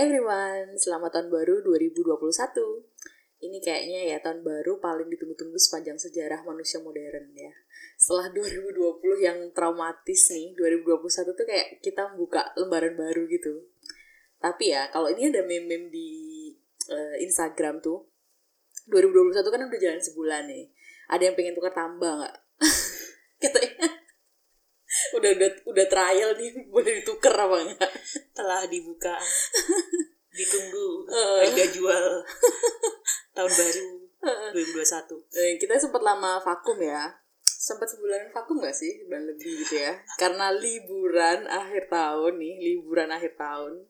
everyone, selamat tahun baru 2021. Ini kayaknya ya tahun baru paling ditunggu-tunggu sepanjang sejarah manusia modern ya. Setelah 2020 yang traumatis nih, 2021 tuh kayak kita membuka lembaran baru gitu. Tapi ya, kalau ini ada meme-meme di uh, Instagram tuh, 2021 kan udah jalan sebulan nih. Ada yang pengen tukar tambah nggak? Katanya udah udah udah trial nih boleh ditukar apa enggak? Telah dibuka. Ditunggu. Harga jual. Tahun baru 2021 Eh, kita sempat lama vakum ya sempat sebulan vakum gak sih sebulan lebih gitu ya? Karena liburan akhir tahun nih liburan akhir tahun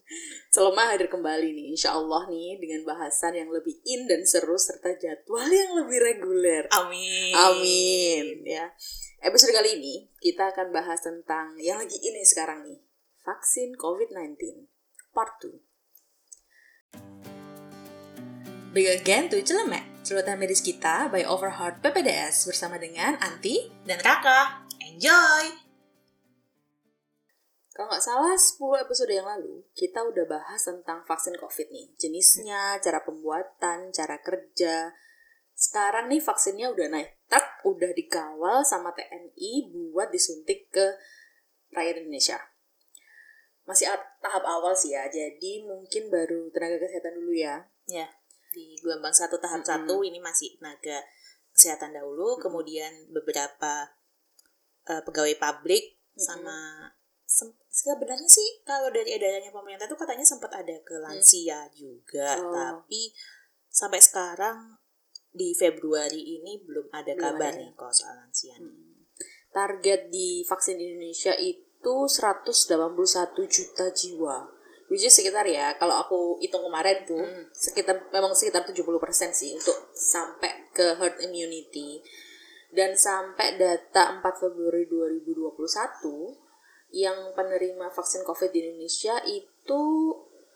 selama hadir kembali nih insya Allah nih dengan bahasan yang lebih in dan seru serta jadwal yang lebih reguler. Amin. Amin ya. Episode kali ini kita akan bahas tentang yang lagi ini sekarang nih vaksin COVID-19 part 2 Big again to Celemek, celutan medis kita by Overheart PPDS bersama dengan Anti dan kakak enjoy Kalau nggak salah 10 episode yang lalu, kita udah bahas tentang vaksin COVID nih. Jenisnya, cara pembuatan, cara kerja. Sekarang nih vaksinnya udah naik truk, udah dikawal sama TNI buat disuntik ke rakyat Indonesia. Masih tahap awal sih ya, jadi mungkin baru tenaga kesehatan dulu ya. ya di gelombang satu tahap satu ini masih tenaga kesehatan dahulu kemudian beberapa uh, pegawai pabrik sama sem- sebenarnya sih kalau dari edarannya pemerintah tuh katanya sempat ada ke lansia juga Oh. tapi sampai sekarang di Februari ini belum ada Belum kabar ada ya? nih kalau soal lansia nih. Target di vaksin Indonesia itu 181 juta jiwa. Which is sekitar ya, kalau aku hitung kemarin tuh, Hmm. sekitar memang sekitar 70% sih untuk sampai ke herd immunity. Dan sampai data 4 Februari 2021, yang penerima vaksin COVID di Indonesia itu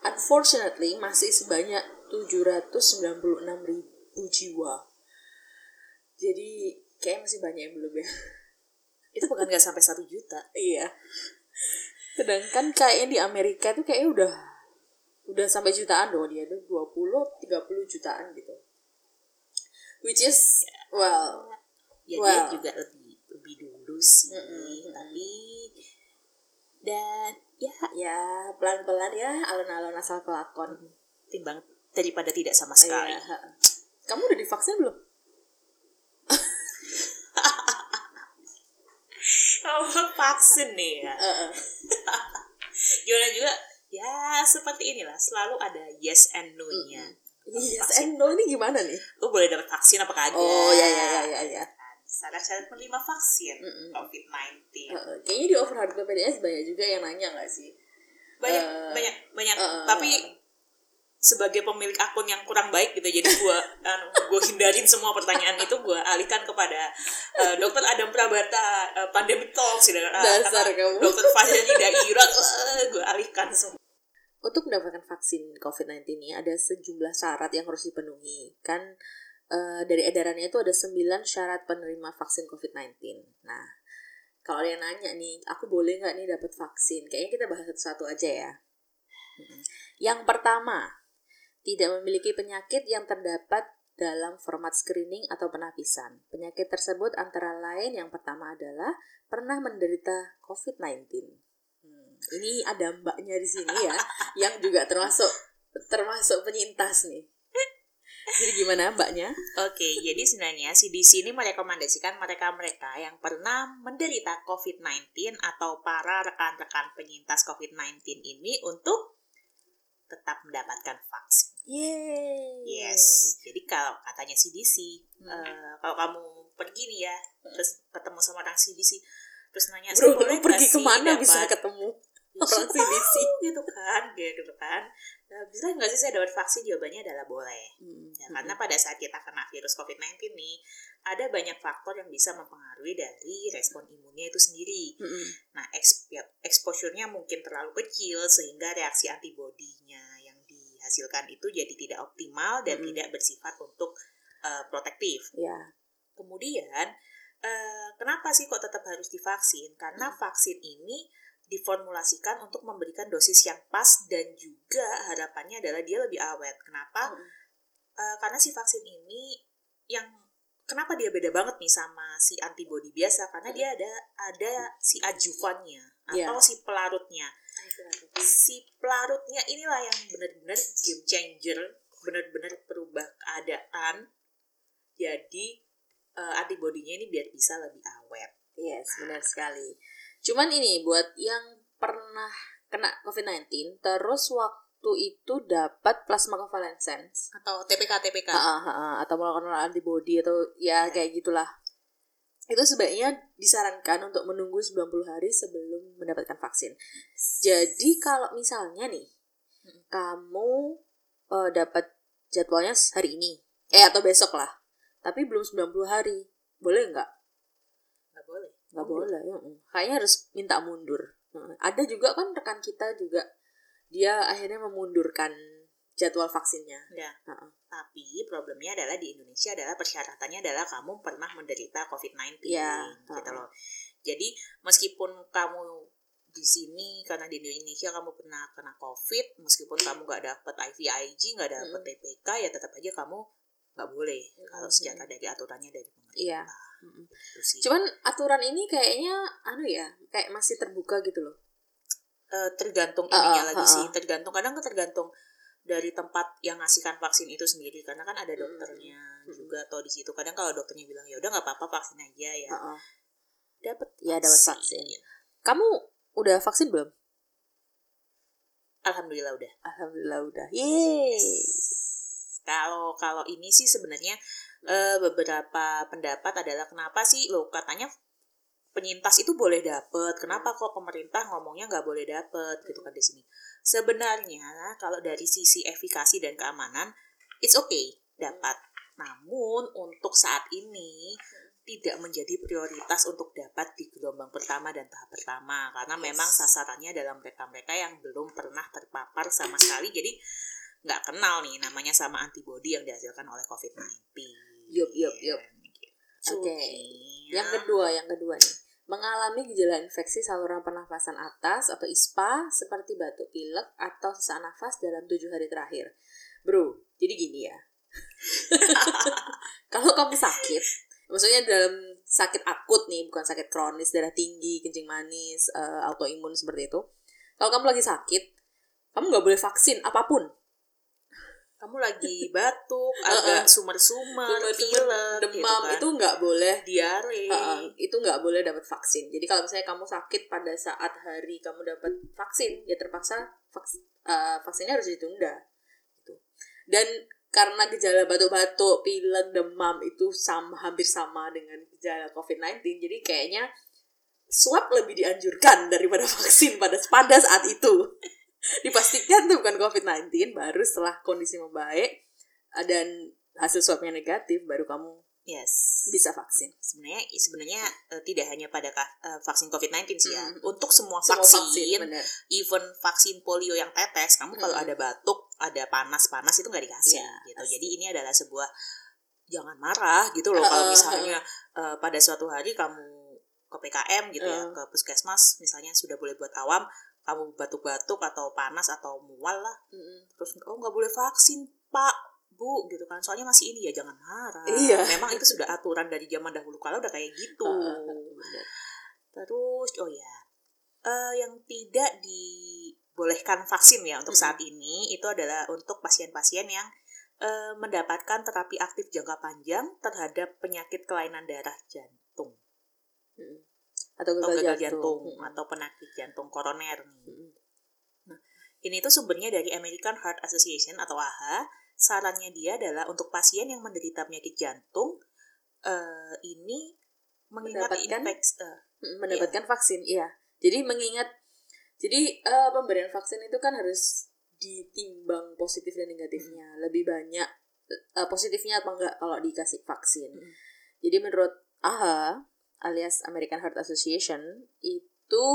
unfortunately masih sebanyak 796 ribu jiwa. Jadi kayak masih banyak yang belum ya. itu bukan nggak sampai satu juta Iya. Sedangkan kayaknya di Amerika itu kayaknya udah udah sampai jutaan dong dia tuh 20 30 jutaan gitu. Which is well ya Well. dia juga lebih lebih dulu sih Mm-mm. tapi dan ya ya pelan-pelan ya alon-alon asal kelakon. timbang daripada tidak sama sekali Iya, ha. Kamu udah divaksin belum? kalau vaksin nih ya gimana juga ya seperti inilah selalu ada yes and no-nya Yes and no ini gimana nih? lu boleh dapat vaksin apa kagak Oh ya ya ya ya ya. syarat-syarat menerima vaksin Mm-mm. COVID-19 Heeh. Kayaknya di overheard PPDS banyak juga yang nanya nggak sih? banyak Eh, banyak banyak eh, tapi sebagai pemilik akun yang kurang baik gitu jadi gua anu, gua hindarin semua pertanyaan itu gua alihkan kepada eh, dokter Adam Prabata uh, pandemic talks gitu Ah, Dasar kamu. dokter Fahri Dairah uh, gua alihkan semua Untuk mendapatkan vaksin COVID-19 ini ada sejumlah syarat yang harus dipenuhi. Kan eh, dari edarannya itu ada 9 syarat penerima vaksin COVID-19. Nah, kalau ada yang nanya nih, aku boleh nggak nih dapat vaksin? Kayaknya kita bahas satu-satu aja ya. Yang pertama, tidak memiliki penyakit yang terdapat dalam format screening atau penapisan. Penyakit tersebut antara lain yang pertama adalah pernah menderita COVID-19. Hmm, ini ada mbaknya di sini ya, yang juga termasuk termasuk penyintas nih. Jadi gimana mbaknya? Oke, jadi sebenarnya CDC ini merekomendasikan mereka-mereka yang pernah menderita COVID-19 atau para rekan-rekan penyintas COVID-19 ini untuk tetap mendapatkan vaksin. Yeay. Yes. Jadi kalau katanya CDC, Hmm. eh, kalau kamu pergi nih ya, terus ketemu sama orang CDC, terus nanya, Bro, "Saya boleh lu pergi ke mana dapat bisa ketemu Siapa CDC? tahu gitu kan, gitu kan. Nah, bisa nggak sih saya dapat vaksin? Jawabannya adalah boleh. Hmm, Ya, karena pada saat kita kena virus COVID-19 nih, ada banyak faktor yang bisa mempengaruhi dari respon imunnya itu sendiri. hmm, Nah, exp- exposure-nya mungkin terlalu kecil sehingga reaksi antibodinya yang dihasilkan itu jadi tidak optimal dan Mm-mm. tidak bersifat untuk uh, protektif. Ya. Kemudian, eh, kenapa sih kok tetap harus divaksin? Karena vaksin ini diformulasikan untuk memberikan dosis yang pas dan juga harapannya adalah dia lebih awet. Kenapa? Hmm. Uh, karena si vaksin ini yang kenapa dia beda banget nih sama si antibody biasa? Karena dia ada ada si adjuvannya Iya. atau si pelarutnya. Si pelarutnya inilah yang benar-benar game changer, benar-benar perubah keadaan. Jadi uh, antibodinya ini biar bisa lebih awet. Yes, benar sekali. Cuman ini buat yang pernah kena COVID-19 terus waktu itu dapat plasma convalescence Atau TPK TPK. Ha, ha, ha, atau melakukan antibody atau ya kayak gitulah. Itu sebaiknya disarankan untuk menunggu 90 hari sebelum mendapatkan vaksin. Jadi kalau misalnya nih Mm. kamu eh, dapat jadwalnya hari ini, eh atau besok lah, tapi belum 90 hari, boleh nggak? Nggak boleh. Mundur. boleh ya. kayaknya harus minta mundur Nah, ada juga kan rekan kita juga dia akhirnya memundurkan jadwal vaksinnya Ya. Heeh. Tapi problemnya adalah di Indonesia adalah persyaratannya adalah kamu pernah menderita COVID-19 Iya, gitu heeh. loh. Jadi meskipun kamu di sini karena di Indonesia kamu pernah kena COVID, meskipun kamu nggak dapet IVIG, nggak dapet Mm. TPK, ya tetap aja kamu nggak boleh kalau Mm. secara dari aturannya dari pemerintah. iya Mm-mm. Gitu cuman aturan ini kayaknya anu ya kayak masih terbuka gitu loh. Eh, tergantung ininya ah, lagi ah, sih, tergantung kadang tergantung dari tempat yang ngasihkan vaksin itu sendiri. Karena kan ada dokternya Mm. juga atau di situ. Kadang kalau dokternya bilang ya udah nggak apa-apa vaksin aja ya. Heeh. dapat Ya, dapat vaksin. kamu udah vaksin belum? Alhamdulillah udah. Alhamdulillah udah. Yeay. Kalau kalau ini sih sebenarnya eh, beberapa pendapat adalah kenapa sih? Lo katanya penyintas itu boleh dapet. Kenapa kok pemerintah ngomongnya nggak boleh dapet? Gitu kan di sini. Sebenarnya kalau dari sisi efikasi dan keamanan it's okay dapat. Namun untuk saat ini tidak menjadi prioritas untuk dapat di gelombang pertama dan tahap pertama. Karena Yes. memang sasarannya adalah mereka-mereka yang belum pernah terpapar sama sekali. Jadi nggak kenal nih namanya sama antibodi yang dihasilkan oleh COVID-19. Yup, yup, yup. Gitu. Oke. Ya. Yang kedua, yang kedua nih. Mengalami gejala infeksi saluran pernafasan atas atau ISPA seperti batuk pilek atau sesak nafas dalam tujuh hari terakhir. Bro, jadi gini ya. Kalau kamu sakit, maksudnya dalam sakit akut nih, bukan sakit kronis, darah tinggi, kencing manis, eh, autoimun seperti itu. Kalau kamu lagi sakit, kamu nggak boleh vaksin apa pun. Kamu lagi batuk, Uh-uh. agak sumer-sumer, pilek, demam gitu kan. itu nggak boleh diare. Heeh, itu nggak boleh dapat vaksin. Jadi kalau misalnya kamu sakit pada saat hari kamu dapat vaksin, ya terpaksa vaks, eh, vaksinnya harus ditunda. Gitu. Dan karena gejala batuk-batuk, pilek, demam itu sama hampir sama dengan gejala COVID-19, jadi kayaknya swab lebih dianjurkan daripada vaksin pada pada saat itu. Dipastikan itu bukan COVID-19, baru setelah kondisi membaik eh, dan hasil swabnya negatif, baru kamu Yes. bisa vaksin. Sebenarnya sebenarnya eh, tidak hanya pada eh, vaksin COVID-19 sih ya. Mm. Untuk semua Semua vaksin, even vaksin polio yang tetes, kamu kalau Mm. ada batuk, ada panas-panas itu nggak dikasih Iya, gitu. pasti. Jadi ini adalah sebuah jangan marah gitu loh kalau Uh, misalnya eh, pada suatu hari kamu ke PKM gitu ya, Uh. ke puskesmas misalnya sudah boleh buat awam, kamu batuk-batuk atau panas atau mual lah, Mm-mm. terus oh nggak boleh vaksin pak bu gitu kan soalnya masih ini ya jangan marah Iya. memang itu sudah aturan dari zaman dahulu kalau udah kayak gitu terus oh ya eh, yang tidak dibolehkan vaksin ya untuk Mm-mm. saat ini itu adalah untuk pasien-pasien yang eh, mendapatkan terapi aktif jangka panjang terhadap penyakit kelainan darah jantung. Atau atau gagal, gagal jantung. jantung atau penyakit jantung koroner nih. Mm-mm. Ini tuh sumbernya dari American Heart Association atau AHA. Sarannya dia adalah untuk pasien yang menderita penyakit jantung eh, ini mengingat Mendapatkan infeksi eh, Mm, mendapatkan vaksin iya jadi mengingat jadi eh, pemberian vaksin itu kan harus ditimbang positif dan negatifnya lebih banyak eh, positifnya apa enggak kalau dikasih vaksin Mm. jadi menurut AHA alias American Heart Association itu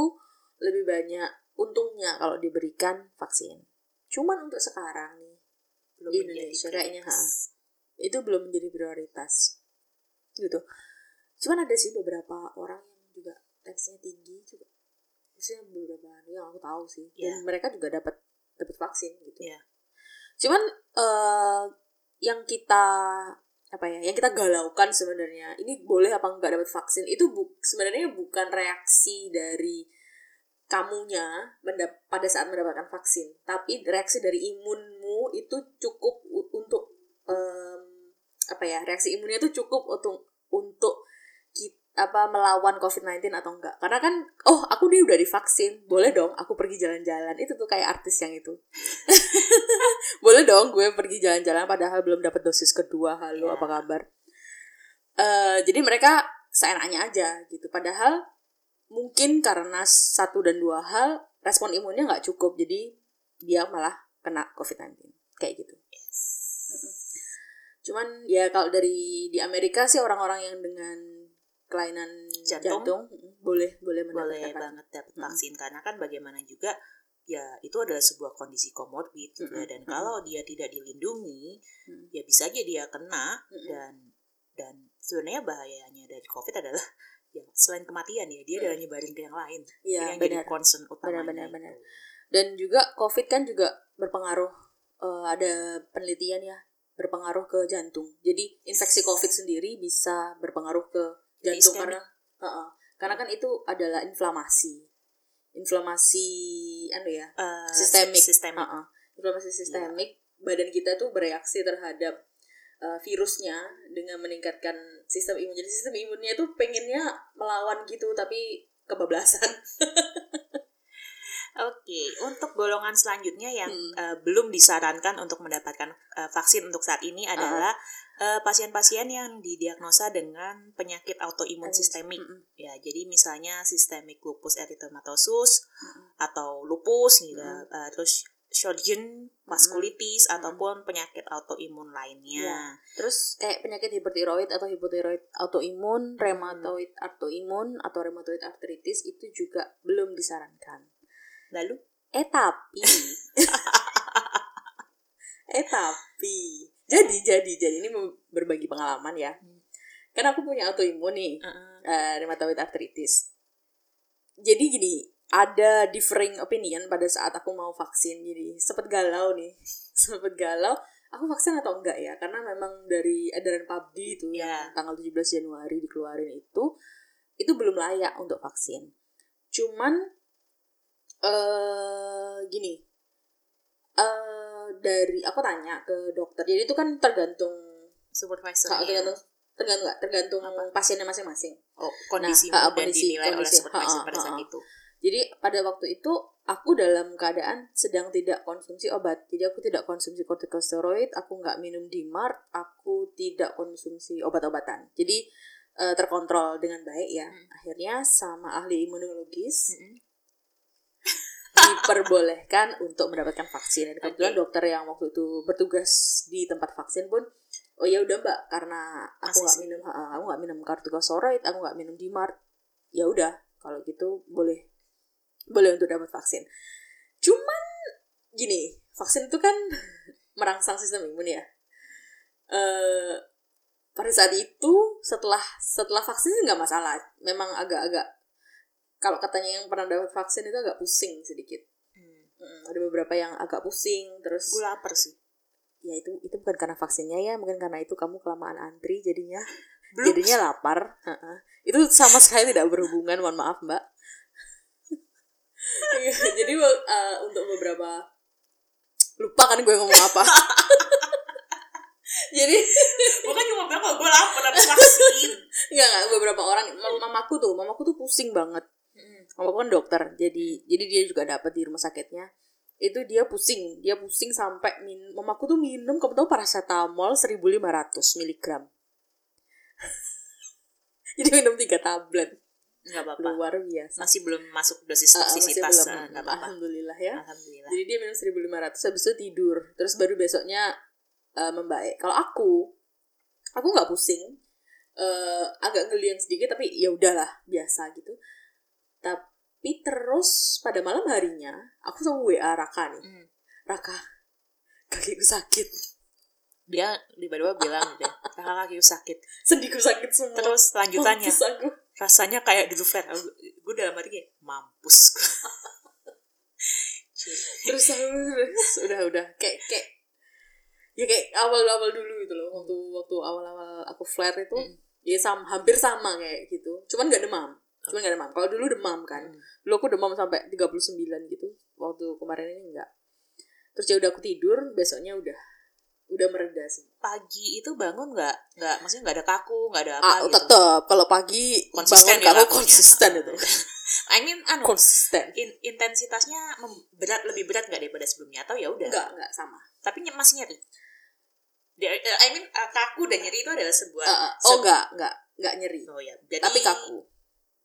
lebih banyak untungnya kalau diberikan vaksin cuman untuk sekarang nih belum Di Indonesia kayaknya, prioritas. itu belum menjadi prioritas gitu cuman ada sih beberapa orang yang juga tensinya tinggi juga maksudnya beberapa yang aku tahu sih Iya. dan mereka juga dapat dapat vaksin gitu Iya. cuman eh yang kita apa ya yang kita galaukan sebenarnya ini boleh apa enggak dapat vaksin itu bu, sebenarnya bukan reaksi dari kamunya mendap pada saat mendapatkan vaksin tapi reaksi dari imunmu itu cukup untuk em, apa ya reaksi imunnya itu cukup untuk untuk apa melawan COVID-19 atau enggak. Karena kan oh aku nih udah divaksin. Boleh dong aku pergi jalan-jalan. Itu tuh kayak artis yang itu. Boleh dong gue pergi jalan-jalan padahal belum dapat dosis kedua. Halo Ya. apa kabar? Eh jadi mereka seenaknya aja gitu. Padahal mungkin karena satu dan dua hal respon imunnya nggak cukup. Jadi dia malah kena COVID-19 kayak gitu. Cuman ya kalau dari di Amerika sih orang-orang yang dengan kelainan Jantung. jantung, boleh boleh boleh banget dapat Mm. vaksin karena kan bagaimana juga ya itu adalah sebuah kondisi komorbid gitu ya. Dan Mm-mm. kalau dia tidak dilindungi Mm. ya bisa aja dia kena Mm-mm. dan dan sebenarnya bahayanya dari covid adalah ya selain kematian ya dia adalah nyebarin ke yang lain Iya yang jadi benar concern utamanya benar, itu. benar. dan juga COVID kan juga berpengaruh eh, ada penelitian ya berpengaruh ke jantung jadi infeksi COVID sendiri bisa berpengaruh ke jantung Iskemik. karena Heeh. karena kan itu adalah inflamasi inflamasi anu ya Eh, sistemik sistemik Heeh. inflamasi sistemik badan kita tuh bereaksi terhadap uh, virusnya dengan meningkatkan sistem imun jadi sistem imunnya tuh pengennya melawan gitu tapi kebablasan Oke, untuk golongan selanjutnya yang Hmm. eh, belum disarankan untuk mendapatkan eh, vaksin untuk saat ini adalah eh, pasien-pasien yang didiagnosa dengan penyakit autoimun sistemik. Mm-mm. Ya, jadi misalnya sistemik lupus erythematosus Mm-mm. atau lupus gitu, Mm-mm. eh, terus Sjögren vasculitis ataupun penyakit autoimun lainnya. Ya. Terus kayak penyakit hipertiroid atau hipotiroid autoimun, rheumatoid autoimun atau rheumatoid arthritis itu juga belum disarankan. Lalu Eh tapi Eh tapi jadi jadi jadi ini berbagi pengalaman ya. Hmm. Kan aku punya autoimun nih, eh, eh, rheumatoid arthritis. Jadi gini, ada differing opinion pada saat aku mau vaksin. Jadi sempet galau nih, sempet galau. Aku vaksin atau enggak ya? Karena memang dari edaran PABDI itu Ya. yang tanggal 17 Januari dikeluarin itu, itu belum layak untuk vaksin. Cuman eh gini, eh dari aku tanya ke dokter. Jadi itu kan tergantung supervisor Kak, tergantung tergantung nggak tergantung Apa? pasiennya masing-masing. oh, kondisi Nah, dan kondisi- dinilai oleh kondisi. supervisor Ha, pada saat ha. itu. Jadi pada waktu itu aku dalam keadaan sedang tidak konsumsi obat. Jadi aku tidak konsumsi kortikosteroid, aku nggak minum DMARD, aku tidak konsumsi obat-obatan. Jadi eh, terkontrol dengan baik ya. Hmm. Akhirnya sama ahli imunologis Mm-mm. Diperbolehkan untuk mendapatkan vaksin. Dan kebetulan Oke. dokter yang waktu itu bertugas di tempat vaksin pun, oh ya udah mbak, karena aku nggak minum, aku nggak minum kortikosteroid, aku nggak minum DMARD, ya udah kalau gitu boleh boleh untuk dapat vaksin. Cuman gini, vaksin itu kan merangsang sistem imun ya. Eh pada saat itu setelah setelah vaksin sih nggak masalah, memang agak-agak kalau katanya yang pernah dapat vaksin itu agak pusing sedikit. Hmm. Mm, ada beberapa yang agak pusing terus Gue lapar sih. ya itu itu bukan karena vaksinnya ya mungkin karena itu kamu kelamaan antri jadinya jadinya lapar Heeh. itu sama sekali tidak berhubungan mohon maaf mbak Iya, jadi uh, untuk beberapa lupa kan gue ngomong apa jadi Bukan cuma bilang kalau gue lapar habis vaksin. nggak nggak beberapa orang mam- mamaku tuh mamaku tuh pusing banget kan dokter jadi jadi dia juga dapat di rumah sakitnya itu dia pusing dia pusing sampai min mamaku tuh minum kamu tahu paracetamol 1500 miligram jadi minum tiga tablet Enggak apa-apa. luar biasa Masih belum masuk dosis Ah, toksisitas. belum. Enggak apa-apa. alhamdulillah ya Alhamdulillah. jadi dia minum 1500 habis itu tidur terus baru besoknya eh, membaik kalau aku aku nggak pusing eh, agak ngeliang sedikit tapi ya udahlah biasa gitu tapi terus pada malam harinya aku sama WA Raka nih. Hmm. Raka kakiku sakit. Dia tiba-tiba bilang deh, kakak kaki sakit. sendiku sakit semua. Terus lanjutannya, Mampus aku. Rasanya kayak flare gue dalam hati kayak mampus terus terus udah udah kayak kayak ya kayak awal-awal dulu gitu loh. Waktu waktu awal-awal aku flare itu Hmm. ya sama hampir sama kayak gitu. Cuman nggak demam cuman nggak demam. Kalau dulu demam kan. Hmm. dulu aku demam sampai 39 gitu. Waktu kemarin ini enggak terus ya udah aku tidur besoknya udah udah mereda sih. Pagi itu bangun nggak? Nggak maksudnya nggak ada kaku nggak ada apa ah gitu? tetap kalau pagi konsisten bangun ya kamu lakunya. konsisten itu. I mean anu konsisten. in- intensitasnya berat lebih berat nggak daripada sebelumnya? Atau ya udah? Enggak enggak sama. Tapi masih nyeri? Eh, I mean uh, kaku dan nyeri itu adalah sebuah Ah, ah. oh enggak enggak enggak nyeri. Oh ya berarti tapi kaku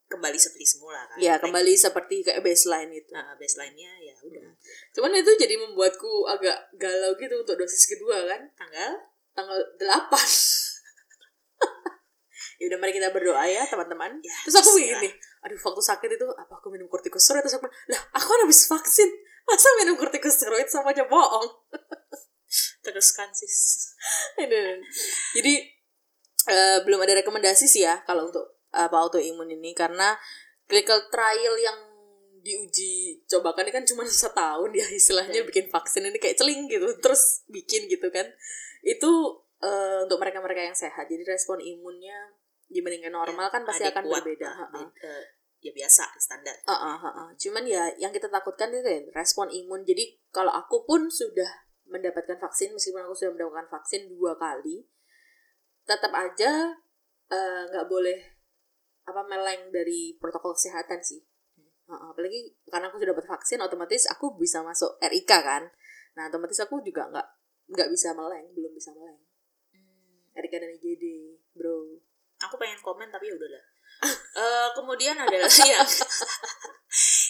kembali seperti semula kan ya Like, kembali seperti kayak baseline itu nah, baseline-nya ya udah Cuman itu jadi membuatku agak galau gitu untuk dosis kedua kan. tanggal Tanggal 8. ya udah mari kita berdoa ya teman-teman. Ya, Terus aku begini, aduh waktu sakit itu apa aku minum kortikosteroid terus aku lah aku kan habis vaksin. Masa minum kortikosteroid sama aja bohong. teruskan sis. Jadi eh, belum ada rekomendasi sih ya kalau untuk apa autoimun ini karena clinical trial yang diuji cobakan ini kan cuma setahun ya istilahnya Hmm. bikin vaksin ini kayak celing gitu terus bikin gitu kan itu eh, untuk mereka-mereka yang sehat jadi respon imunnya dibandingkan normal kan pasti akan kuat berbeda eh, ya biasa standar Ah, ah, ah, ah. Cuman ya yang kita takutkan itu ya, respon imun. Jadi kalau aku pun sudah mendapatkan vaksin, meskipun aku sudah mendapatkan vaksin dua kali, tetap aja eh, nggak boleh apa meleng dari protokol kesehatan sih. Ah. apalagi karena aku sudah dapat vaksin, otomatis aku bisa masuk RIK kan. Nah otomatis aku juga nggak nggak bisa meleng, belum bisa meleng. RIK dan IGD, bro. aku pengen komen tapi ya udahlah Eh, kemudian adalah yang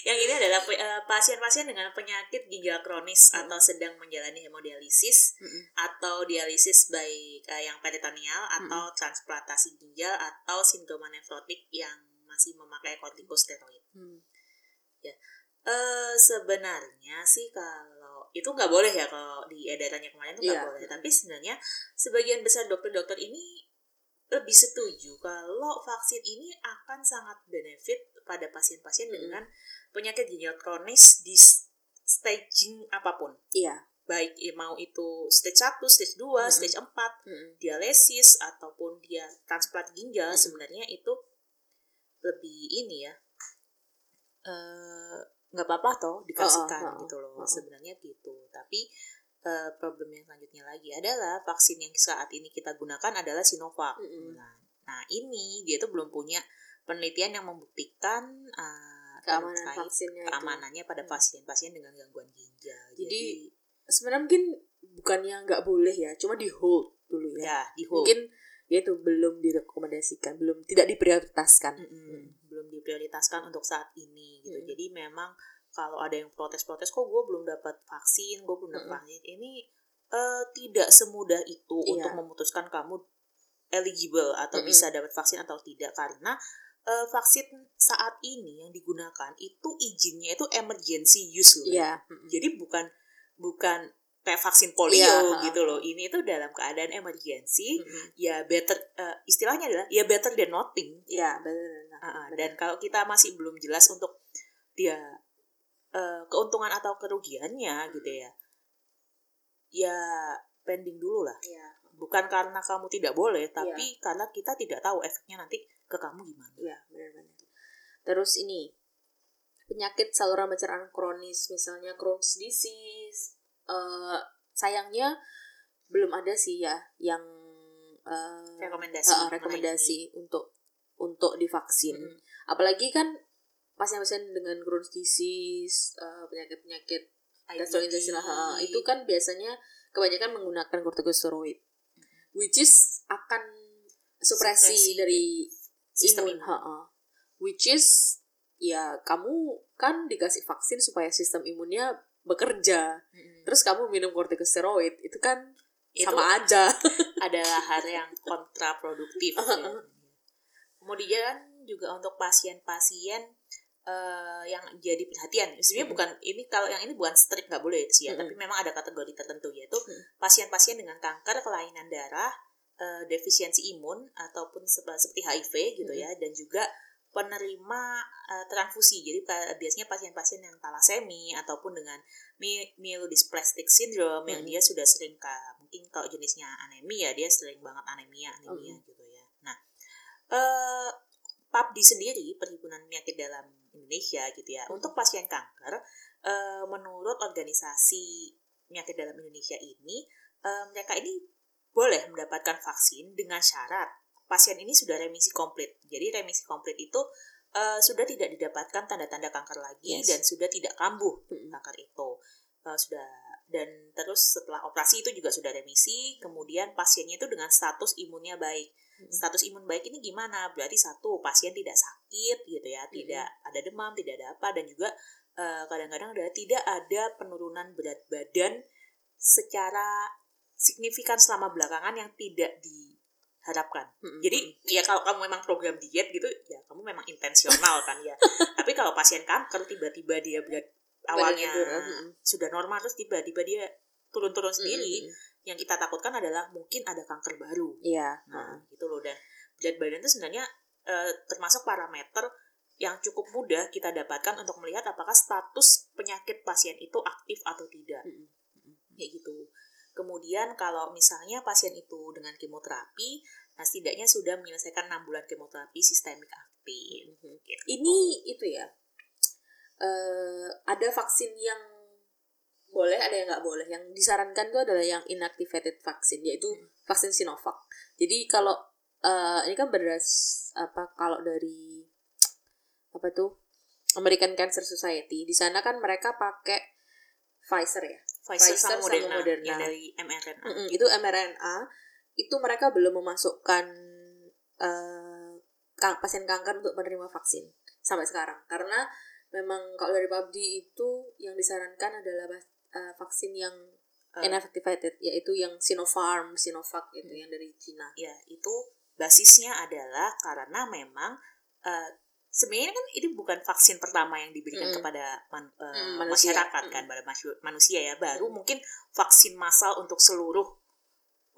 yang ini adalah eh, pasien-pasien dengan penyakit ginjal kronis Hmm. atau sedang menjalani hemodialisis Mm-mm. atau dialisis baik eh, yang peritoneal atau transplantasi ginjal atau sindroma nefrotik yang masih memakai kortikosteroid. Hmm. Eh sebenarnya sih kalau itu nggak boleh ya kalau di edarannya kemarin itu nggak Iya. boleh. Tapi sebenarnya sebagian besar dokter-dokter ini lebih setuju kalau vaksin ini akan sangat benefit pada pasien-pasien Mm-mm. dengan penyakit ginjal kronis di staging apa pun. Iya. Baik ya, mau itu stage 1, stage 2, Mm-mm. stage 4, Mm-mm. dialisis ataupun dia transplant ginjal Mm-mm. sebenarnya itu lebih ini ya eh, nggak apa-apa toh dikasihkan Oh, oh, oh, gitu loh oh, oh. sebenarnya gitu tapi eh, problem yang selanjutnya lagi adalah vaksin yang saat ini kita gunakan adalah Sinovac Mm-mm. nah, nah ini dia tuh belum punya penelitian yang membuktikan eh, Keamanan vaksinnya itu. keamanannya pada Hmm. pasien-pasien dengan gangguan ginjal Jadi, sebenarnya mungkin bukannya nggak boleh ya, cuma di hold dulu jadi, ya. ya di hold. Mungkin ya itu belum direkomendasikan, belum tidak diprioritaskan. Mm-mm. belum diprioritaskan untuk saat ini gitu Mm. jadi memang kalau ada yang protes-protes kok gue belum dapat vaksin gue belum dapat Mm-mm. vaksin ini eh, tidak semudah itu Iya. untuk memutuskan kamu eligible atau Mm-mm. bisa dapat vaksin atau tidak karena eh, vaksin saat ini yang digunakan itu izinnya itu emergency use loh Iya. mm-mm. jadi bukan bukan kayak vaksin polio Iya, ha. gitu loh ini tuh dalam keadaan emergency Mm-mm. ya better eh, istilahnya adalah ya better than nothing Iya, benar. Ah, ah, dan kalau kita masih belum jelas untuk dia eh, keuntungan atau kerugiannya gitu ya ya pending dulu lah Iya, bukan karena kamu tidak boleh tapi karena kita tidak tahu efeknya nanti ke kamu gimana iya, benar-benar. Terus ini penyakit saluran pencernaan kronis, misalnya Crohn's disease. eh, sayangnya belum ada sih ya yang eh, rekomendasi ha, rekomendasi untuk untuk divaksin. Mm-mm. Apalagi kan pasien-pasien dengan Crohn's disease, eh, penyakit-penyakit gastrointestinal ha, itu kan biasanya kebanyakan menggunakan corticosteroid, which is akan supresi, Supresi dari sistem imun, imun. ha, ha. which is ya kamu kan dikasih vaksin supaya sistem imunnya bekerja, Mm-mm. terus kamu minum corticosteroid itu kan Itu sama aja. adalah hal yang kontraproduktif ya. kemudian juga untuk pasien-pasien eh, yang jadi perhatian sebenarnya Mm. bukan ini kalau yang ini bukan strict nggak boleh sih ya Mm-mm. tapi memang ada kategori tertentu yaitu Mm. pasien-pasien dengan kanker kelainan darah eh, defisiensi imun ataupun sep- seperti HIV gitu Mm. ya dan juga penerima uh, transfusi. Jadi biasanya pasien-pasien yang talasemi ataupun dengan myelodysplastic syndrome hmm. yang dia sudah sering ke, mungkin kalau jenisnya anemia dia sering banget anemia anemia hmm. gitu ya. Nah, uh, PABDI sendiri perhimpunan penyakit dalam Indonesia gitu ya. Untuk pasien kanker uh, menurut organisasi penyakit dalam Indonesia ini uh, mereka ini boleh mendapatkan vaksin dengan syarat pasien ini sudah remisi komplit. Jadi remisi komplit itu uh, sudah tidak didapatkan tanda-tanda kanker lagi yes. dan sudah tidak kambuh hmm. kanker itu. Uh, sudah dan terus setelah operasi itu juga sudah remisi, kemudian pasiennya itu dengan status imunnya baik. Hmm. Status imun baik ini gimana? Berarti satu pasien tidak sakit gitu ya, hmm. tidak ada demam, tidak ada apa dan juga kadang-kadang uh, ada tidak ada penurunan berat badan secara signifikan selama belakangan yang tidak di harapkan. Hmm. Jadi ya kalau kamu memang program diet gitu ya kamu memang intensional kan ya. Tapi kalau pasien kanker tiba-tiba dia berat awalnya hmm. sudah normal terus tiba-tiba dia turun-turun sendiri, hmm. Yang kita takutkan adalah mungkin ada kanker baru. Iya. Nah, hmm. gitu loh dan berat badan itu sebenarnya uh, termasuk parameter yang cukup mudah kita dapatkan untuk melihat apakah status penyakit pasien itu aktif atau tidak. Hmm. Kayak gitu. Kemudian kalau misalnya pasien itu dengan kemoterapi, nah setidaknya sudah menyelesaikan 6 bulan kemoterapi sistemik aktif. Gitu. Ini itu ya, uh, ada vaksin yang boleh, ada yang nggak boleh. Yang disarankan itu adalah yang inactivated vaksin, yaitu hmm. vaksin Sinovac. Jadi kalau uh, ini kan beras apa kalau dari apa tuh American Cancer Society, di sana kan mereka pakai Pfizer ya Pfizer, Pfizer sama, Moderna, sama Moderna yang dari mRNA. Mm -mm, itu mRNA itu mereka belum memasukkan uh, pasien kanker untuk menerima vaksin sampai sekarang karena memang kalau dari PABDI itu yang disarankan adalah uh, vaksin yang uh, inactivated yaitu yang Sinopharm, Sinovac itu hmm. yang dari Cina. Ya, itu basisnya adalah karena memang uh, sebenarnya kan ini bukan vaksin pertama yang diberikan mm. kepada man, uh, mm, masyarakat kan pada manusia ya baru mm. mungkin vaksin massal untuk seluruh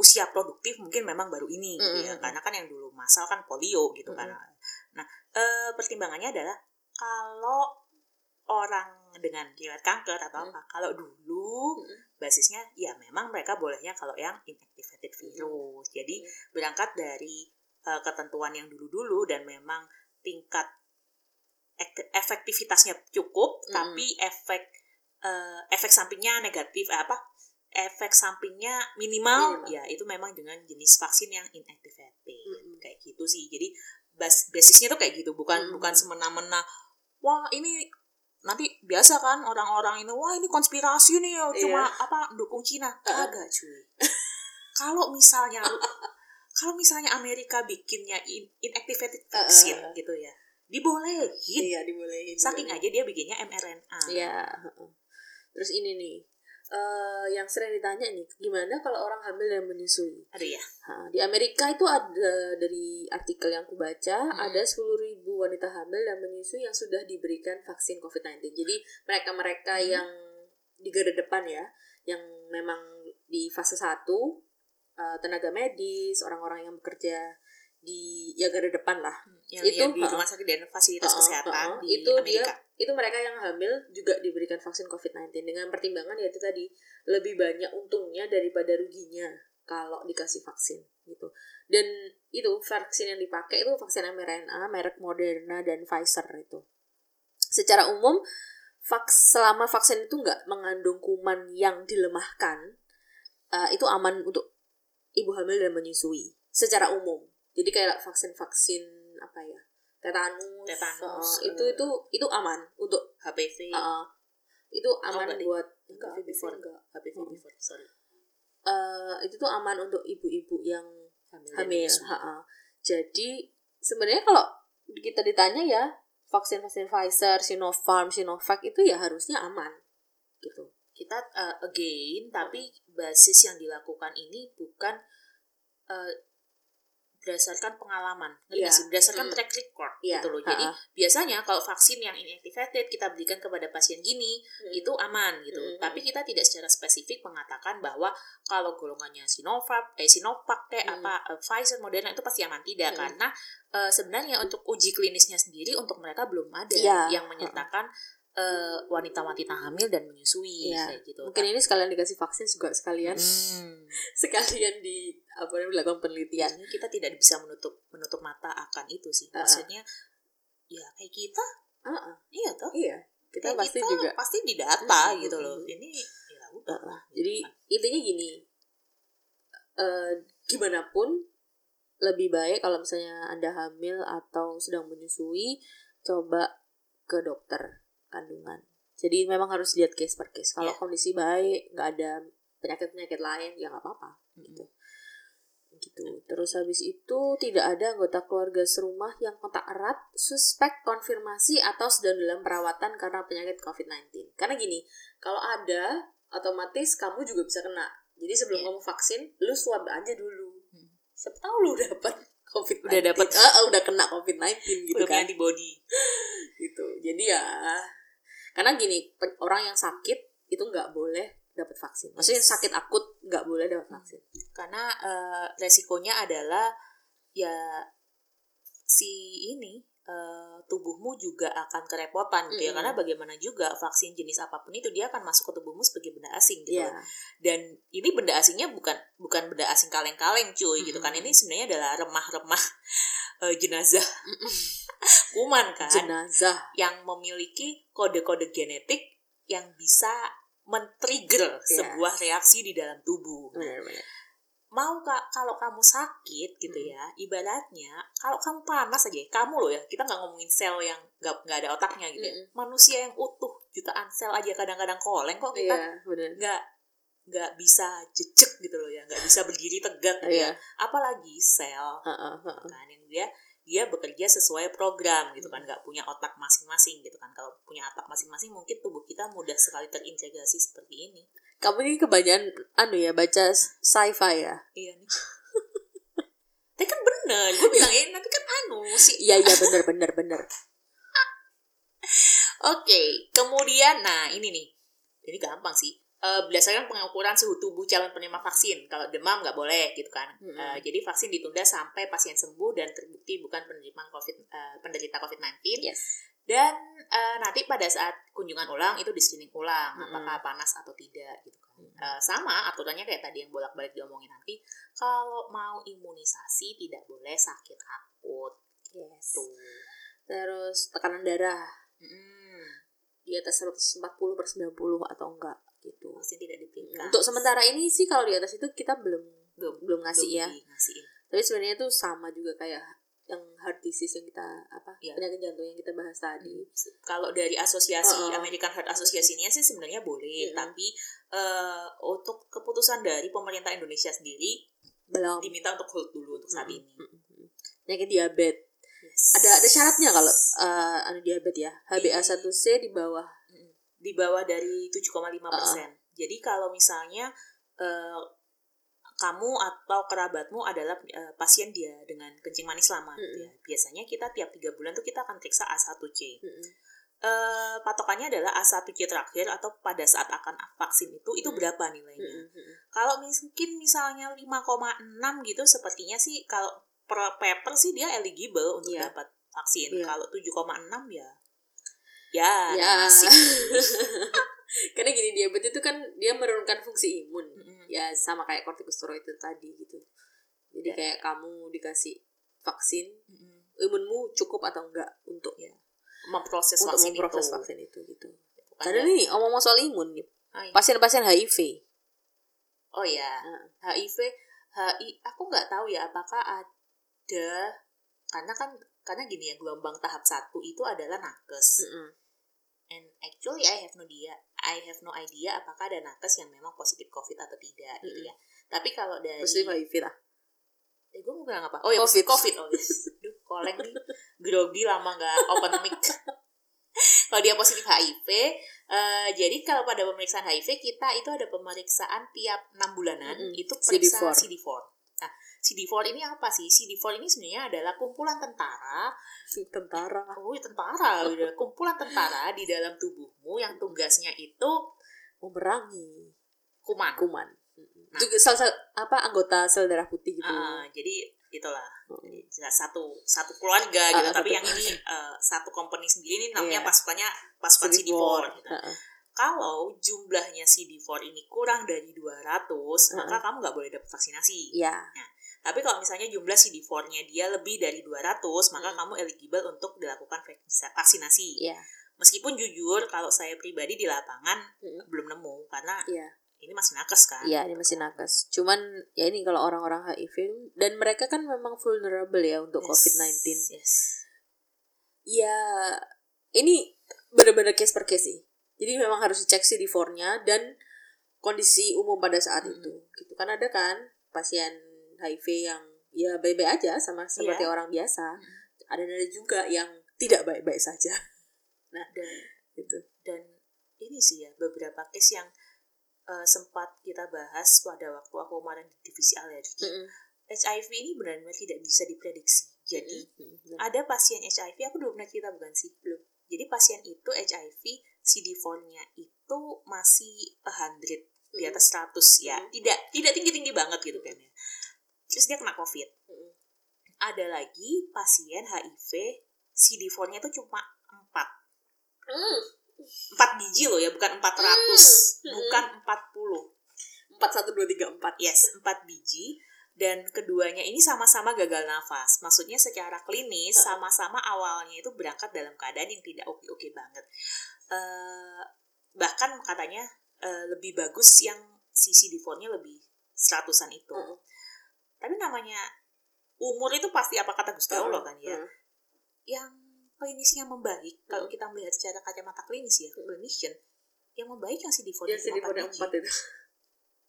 usia produktif mungkin memang baru ini mm. gitu ya karena kan yang dulu massal kan polio gitu mm. kan nah uh, pertimbangannya adalah kalau orang dengan riwayat kanker atau mm. apa kalau dulu mm. basisnya ya memang mereka bolehnya kalau yang inactivated virus mm. jadi berangkat dari uh, ketentuan yang dulu-dulu dan memang tingkat efektivitasnya cukup mm. tapi efek uh, efek sampingnya negatif eh, apa efek sampingnya minimal, minimal ya itu memang dengan jenis vaksin yang inactivated mm. kayak gitu sih jadi bas basisnya tuh kayak gitu bukan mm. bukan semena-mena wah ini nanti biasa kan orang-orang ini wah ini konspirasi nih oh, cuma apa dukung Cina. Kagak cuy. Kalau misalnya kalau misalnya Amerika bikinnya in, inactivated vaksin uh, uh. gitu ya dibolehin. Iya dibolehin saking aja dia bikinnya mRNA. Iya terus ini nih uh, yang sering ditanya nih gimana kalau orang hamil dan menyusui ada ya ha, di Amerika itu ada dari artikel yang aku baca hmm. ada sepuluh ribu wanita hamil dan menyusui yang sudah diberikan vaksin COVID-19 jadi mereka mereka hmm. yang di garda depan ya yang memang di fase satu uh, tenaga medis orang-orang yang bekerja di ya garda depan lah hmm, yang, itu yang di rumah sakit dan fasilitas uh, kesehatan uh, uh, di itu Amerika. dia itu mereka yang hamil juga diberikan vaksin COVID-19 dengan pertimbangan yaitu tadi lebih banyak untungnya daripada ruginya kalau dikasih vaksin gitu. Dan itu vaksin yang dipakai itu vaksin mRNA merek Moderna dan Pfizer itu. Secara umum vaks selama vaksin itu nggak mengandung kuman yang dilemahkan uh, itu aman untuk ibu hamil dan menyusui secara umum. Jadi kayak vaksin-vaksin apa ya tetanus, tetanus uh, itu itu itu aman untuk HPV uh, itu aman oh, buat enggak HPV before enggak. HPV hmm. before sorry. Uh, itu tuh aman untuk ibu-ibu yang hamil, hamil. Ha -ha. jadi sebenarnya kalau kita ditanya ya vaksin-vaksin Pfizer, Sinopharm, Sinovac itu ya harusnya aman gitu. Kita uh, again tapi basis yang dilakukan ini bukan uh, berdasarkan pengalaman, nggak sih? Berdasarkan Hmm. track record Iya, gitu loh. Jadi ha-ha. biasanya kalau vaksin yang inactivated kita berikan kepada pasien gini Hmm. itu aman gitu. Hmm. Tapi kita tidak secara spesifik mengatakan bahwa kalau golongannya Sinovac, eh Sinovac kayak Hmm. apa eh, Pfizer, Moderna itu pasti aman tidak Hmm. karena eh, sebenarnya untuk uji klinisnya sendiri untuk mereka belum ada Iya. yang menyertakan eh, wanita-wanita hamil dan menyusui Iya. kayak gitu. Mungkin ini sekalian dikasih vaksin juga sekalian Hmm. sekalian di apa namanya dilakukan penelitian. Kita tidak bisa menutup menutup mata akan itu sih. Uh-uh. Maksudnya ya kayak kita, Heeh. iya toh. Iya, kita Kayak pasti kita juga. pasti didata Mm-mm. gitu loh. Ini ya udah lah. Jadi gitu intinya gini, eh gimana pun lebih baik kalau misalnya anda hamil atau sedang menyusui, coba ke dokter kandungan. Jadi memang harus lihat case per case. Kalau Iya. kondisi baik, nggak ada penyakit-penyakit lain, ya nggak apa-apa. Mm-mm. gitu. Terus habis itu tidak ada anggota keluarga serumah yang kontak erat, suspek, konfirmasi atau sedang dalam perawatan karena penyakit COVID-19. Karena gini, kalau ada, otomatis kamu juga bisa kena. Jadi sebelum Iya. kamu vaksin, lu swab aja dulu. Hmm. Siapa tahu lu dapat COVID-19. Udah dapet. Ah, ah, udah kena COVID-19 gitu Udah kan. punya antibody. Gitu. Jadi ya, karena gini, orang yang sakit itu nggak boleh dapat vaksin. Maksudnya sakit akut nggak boleh dapat vaksin. Karena eh, resikonya adalah ya si ini eh, tubuhmu juga akan kerepotan gitu ya. Mm-mm. Karena bagaimana juga vaksin jenis apa pun itu dia akan masuk ke tubuhmu sebagai benda asing gitu. Loh. Dan ini benda asingnya bukan bukan benda asing kaleng-kaleng cuy gitu kan. Ini sebenarnya adalah remah-remah eh, jenazah kuman kan. Jenazah. yang memiliki kode-kode genetik yang bisa men-trigger Iya. sebuah reaksi di dalam tubuh. Nah, mau kak kalau kamu sakit gitu Hmm. ya, ibaratnya kalau kamu panas aja, kamu loh ya, kita nggak ngomongin sel yang nggak nggak ada otaknya gitu ya, Mm-mm. manusia yang utuh jutaan sel aja kadang-kadang koleng kok kita Iya, benar. nggak nggak bisa jejek gitu loh ya, nggak bisa berdiri tegak gitu Iya. ya, apalagi sel Heeh, heeh. kan yang dia dia bekerja sesuai program gitu kan. Nggak punya otak masing-masing gitu kan. Kalau punya otak masing-masing mungkin tubuh kita mudah sekali terintegrasi seperti ini. Kamu ini kebanyakan anu ya baca sci-fi ya. iya nih. Tapi kan bener gue bilang ini tapi kan anu sih Iya iya benar benar benar. oke kemudian nah ini nih. Ini gampang sih Eh, berdasarkan pengukuran suhu tubuh calon penerima vaksin kalau demam nggak boleh gitu kan Mm-mm. Eh, jadi vaksin ditunda sampai pasien sembuh dan terbukti bukan penerima covid eh, penderita covid 19 Yes. Dan eh, nanti pada saat kunjungan ulang itu di screening ulang Mm-mm. apakah panas atau tidak gitu kan. Eh, sama aturannya kayak tadi yang bolak-balik diomongin nanti kalau mau imunisasi tidak boleh sakit akut Yes. tuh. Terus tekanan darah Mm, di atas 140 per 90 atau enggak gitu. vaksin tidak diberikan. Untuk sementara ini sih kalau di atas itu kita belum belum belum ngasih ya. ngasihin. Tapi sebenarnya itu sama juga kayak yang heart disease yang kita apa Iya. penyakit jantung yang kita bahas tadi. Kalau dari asosiasi Oh, oh. American Heart Association-nya sih sebenarnya boleh, Mm-mm. tapi eh, untuk keputusan dari pemerintah Indonesia sendiri Belum. diminta untuk hold dulu untuk saat ini. Penyakit diabetes. Yes. Ada ada syaratnya kalau eh anu diabetes ya. HbA1c di bawah. Di bawah dari 7,5 persen. Jadi kalau misalnya eh, kamu atau kerabatmu adalah eh, pasien dia dengan kencing manis lama, gitu ya. biasanya kita tiap tiga bulan tuh kita akan periksa A1C. Mm-mm. Eh, patokannya adalah A1C terakhir atau pada saat akan vaksin itu itu Mm. berapa nilainya? Mm-mm. Kalau mungkin misalnya 5,6 gitu, sepertinya sih kalau per paper sih dia eligible untuk Iya. dapat vaksin. Iya. Kalau 7,6 ya ya, Ya. nasib. Karena gini diabetes itu kan dia menurunkan fungsi imun. Mm-mm. Ya sama kayak kortikosteroid itu tadi gitu. Jadi Ya. kayak kamu dikasih vaksin, Mm-mm. imunmu cukup atau enggak untuk Ya. memproses untuk vaksin memproses itu. vaksin itu gitu. Tadi ya? nih ngomong soal imun nih. Ah, iya. Pasien-pasien HIV. Oh ya, Nah. HIV, HI, aku nggak tahu ya apakah ada karena kan karena gini ya gelombang tahap satu itu adalah nakes. Mm-mm. And actually I have no idea, I have no idea apakah ada nakes yang memang positif COVID atau tidak gitu ya. Tapi kalau dari Positif HIV lah. eh, gue mau bilang apa? Oh ya COVID. COVID, oh yes. Duh, koleng nih, grogi lama nggak open mic. kalau dia positif HIV, eh, jadi kalau pada pemeriksaan HIV kita itu ada pemeriksaan tiap enam bulanan, Mm-mm. itu periksa CD4. CD4. Nah, CD4 ini apa sih? CD4 ini sebenarnya adalah kumpulan tentara, tentara oh iya, tentara, udah kumpulan tentara di dalam tubuhmu yang tugasnya itu memerangi kuman. kuman Nah. juga salah satu apa anggota sel darah putih gitu Ah, jadi itulah. Jadi satu satu keluarga Ah, gitu, tapi yang ini eh, satu company sendiri ini namanya Iya. pasukannya pasukan CD4. gitu. Heeh. Kalau jumlahnya CD4 ini kurang dari 200, Mm-mm. maka kamu nggak boleh dapat vaksinasi. ya Tapi kalau misalnya jumlah CD4-nya dia lebih dari 200, maka Hmm. kamu eligible untuk dilakukan vak- vaksinasi. ya Meskipun jujur kalau saya pribadi di lapangan Mm. belum nemu karena Iya. ini masih nakes kan. Iya, ini masih nakes. Cuman ya ini kalau orang-orang HIV dan mereka kan memang vulnerable ya untuk Yes, COVID-19. Yes. Ya, ini benar-benar case per case sih. Jadi memang harus dicek CD4-nya dan kondisi umum pada saat Mm-mm. itu. Gitu kan ada kan pasien HIV yang ya baik-baik aja sama seperti Iya. orang biasa. Mm. Ada ada juga yang tidak baik-baik saja. Dan Gitu. dan ini sih ya beberapa case yang eh, sempat kita bahas pada waktu aku kemarin di divisi alergi. Mm-mm. HIV ini benar-benar tidak bisa diprediksi. Jadi Mm-mm. ada pasien HIV aku belum pernah cerita bukan sih belum jadi pasien itu HIV CD4-nya itu masih 100 di atas 100 ya Mm. tidak tidak tinggi tinggi banget gitu kan ya terus dia kena covid ada lagi pasien HIV CD4-nya itu cuma 4 Mm. 4 biji loh ya bukan 400 Mm. bukan 40 empat satu dua tiga empat Yes, 4 biji dan keduanya ini sama-sama gagal nafas. Maksudnya secara klinis sama-sama awalnya itu berangkat dalam keadaan yang tidak oke-oke banget. Eh bahkan katanya eh, lebih bagus yang si CD4-nya lebih seratusan itu. Heeh. Tapi namanya umur itu pasti apa kata Gusti Allah kan ya. Heeh. Yang klinisnya membaik kalau kita melihat secara kacamata klinis ya, clinician yang membaik yang CD4 Ya CD4 yang empat itu.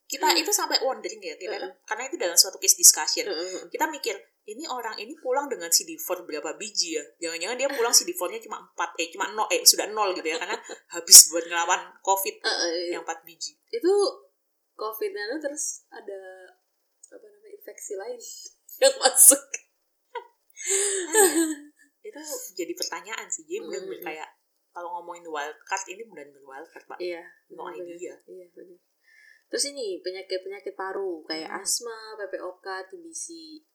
kita itu sampai wondering ya kita Heeh. karena itu dalam suatu case discussion Heeh. kita mikir ini orang ini pulang dengan CD4 berapa biji ya jangan-jangan dia pulang CD4-nya cuma 4 eh cuma 0 eh sudah 0 gitu ya karena habis buat ngelawan covid Heeh, yang 4 biji itu covid nya terus ada infeksi lain yang masuk itu jadi pertanyaan sih jadi bener-bener Mm. kayak kalau ngomongin wild card ini benar-benar wild card pak iya no benar, idea iya benar terus ini penyakit penyakit paru kayak Hmm. asma PPOK TBC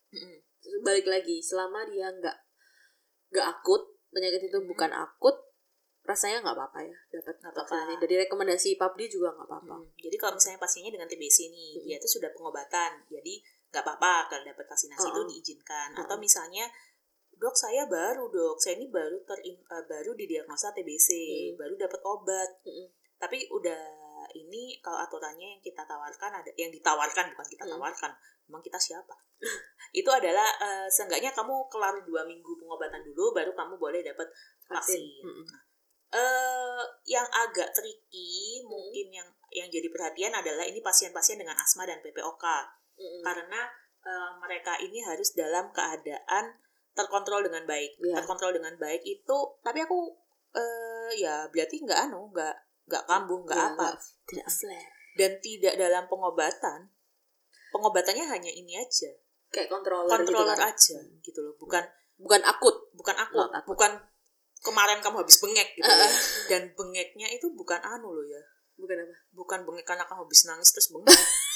Mm-mm. balik lagi selama dia nggak nggak akut penyakit itu Hmm. bukan akut rasanya nggak apa-apa ya dapat Nggak apa-apa. dari rekomendasi PABDI juga nggak apa-apa Mm. jadi kalau misalnya pasiennya dengan TBC nih Mm. dia itu sudah pengobatan jadi nggak apa-apa kalau dapat vaksinasi itu Uh-uh. diizinkan Uh-uh. atau misalnya dok saya baru dok saya ini baru ter baru didiagnosa TBC Mm. baru dapat obat Mm-mm. tapi udah ini kalau aturannya yang kita tawarkan ada yang ditawarkan bukan kita Mm. tawarkan memang kita siapa itu adalah eh, seenggaknya kamu kelar dua minggu pengobatan dulu baru kamu boleh dapat vaksin Mm-mm. eh yang agak tricky mungkin yang yang jadi perhatian adalah ini pasien-pasien dengan asma dan PPOK Mm-mm. karena eh, mereka ini harus dalam keadaan terkontrol dengan baik Iya. terkontrol dengan baik itu tapi aku eh ya berarti nggak anu nggak nggak kambuh nggak Ya, apa tidak flare dan tidak dalam pengobatan pengobatannya hanya ini aja kayak controller, controller gitu kan. aja gitu loh bukan bukan akut bukan aku Not akut. bukan kemarin kamu habis bengek gitu ya. Uh-uh. dan bengeknya itu bukan anu loh ya bukan apa bukan bengek karena kamu habis nangis terus bengek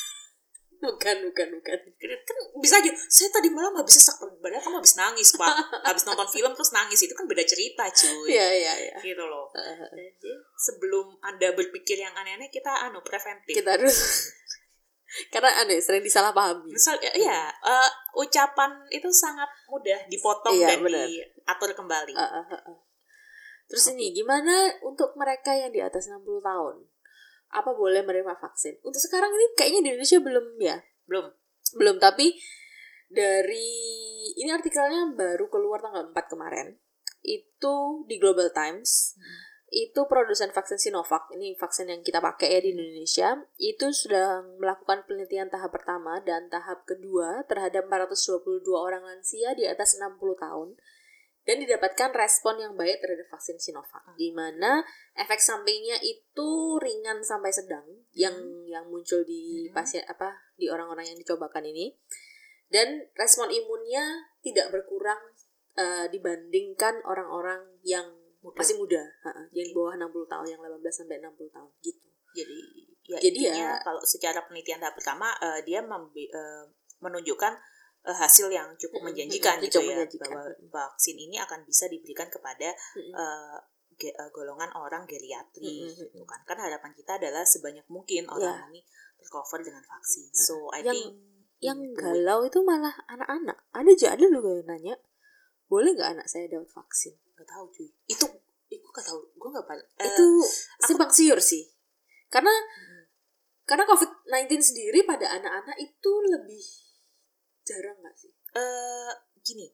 bukan bukan bukan. Kan bisa aja saya tadi malam habis sesak padahal kamu habis nangis pak. Habis nonton film terus nangis. Itu kan beda cerita cuy. Iya iya iya. Gitu loh. Uh, jadi sebelum anda berpikir yang aneh-aneh kita anu preventif. Kita harus karena aneh sering disalahpahami. Misal ya, ya, eh, ucapan itu sangat mudah dipotong Iya, dan benar. diatur kembali. Uh, uh, uh, uh. terus ini gimana untuk mereka yang di atas 60 tahun apa boleh menerima vaksin? Untuk sekarang ini kayaknya di Indonesia belum ya? Belum. Belum tapi dari ini artikelnya baru keluar tanggal 4 kemarin. Itu di Global Times. Itu produsen vaksin Sinovac ini vaksin yang kita pakai ya di Indonesia itu sudah melakukan penelitian tahap pertama dan tahap kedua terhadap 422 orang lansia di atas 60 tahun dan didapatkan respon yang baik terhadap vaksin Sinovac di mana efek sampingnya itu ringan sampai sedang yang yang muncul di Hmm. pasien apa di orang-orang yang dicobakan ini dan respon imunnya tidak berkurang uh, dibandingkan orang-orang yang Muda. masih muda, uh, yang bawah 60 tahun, yang 18 sampai 60 tahun gitu. Jadi ya Jadi intinya ya- kalau secara penelitian tahap pertama eh, dia eh, menunjukkan eh, hasil yang cukup menjanjikan gitu cukup ya menjanjikan. bahwa vaksin ini akan bisa diberikan kepada eh, ge- eh, golongan orang geriatri gitu kan. Kan harapan kita adalah sebanyak mungkin orang ini tercover dengan vaksin. So I Yang- think yang itu- galau itu malah anak-anak. Ada aja ada loh yang nanya, boleh nggak anak saya dapat vaksin? nggak tahu cuy. Itu itu gak tahu. Gue gak eh, itu simpang siur sih. Karena mm, karena COVID-19 sendiri pada anak-anak itu lebih jarang nggak sih? eh gini,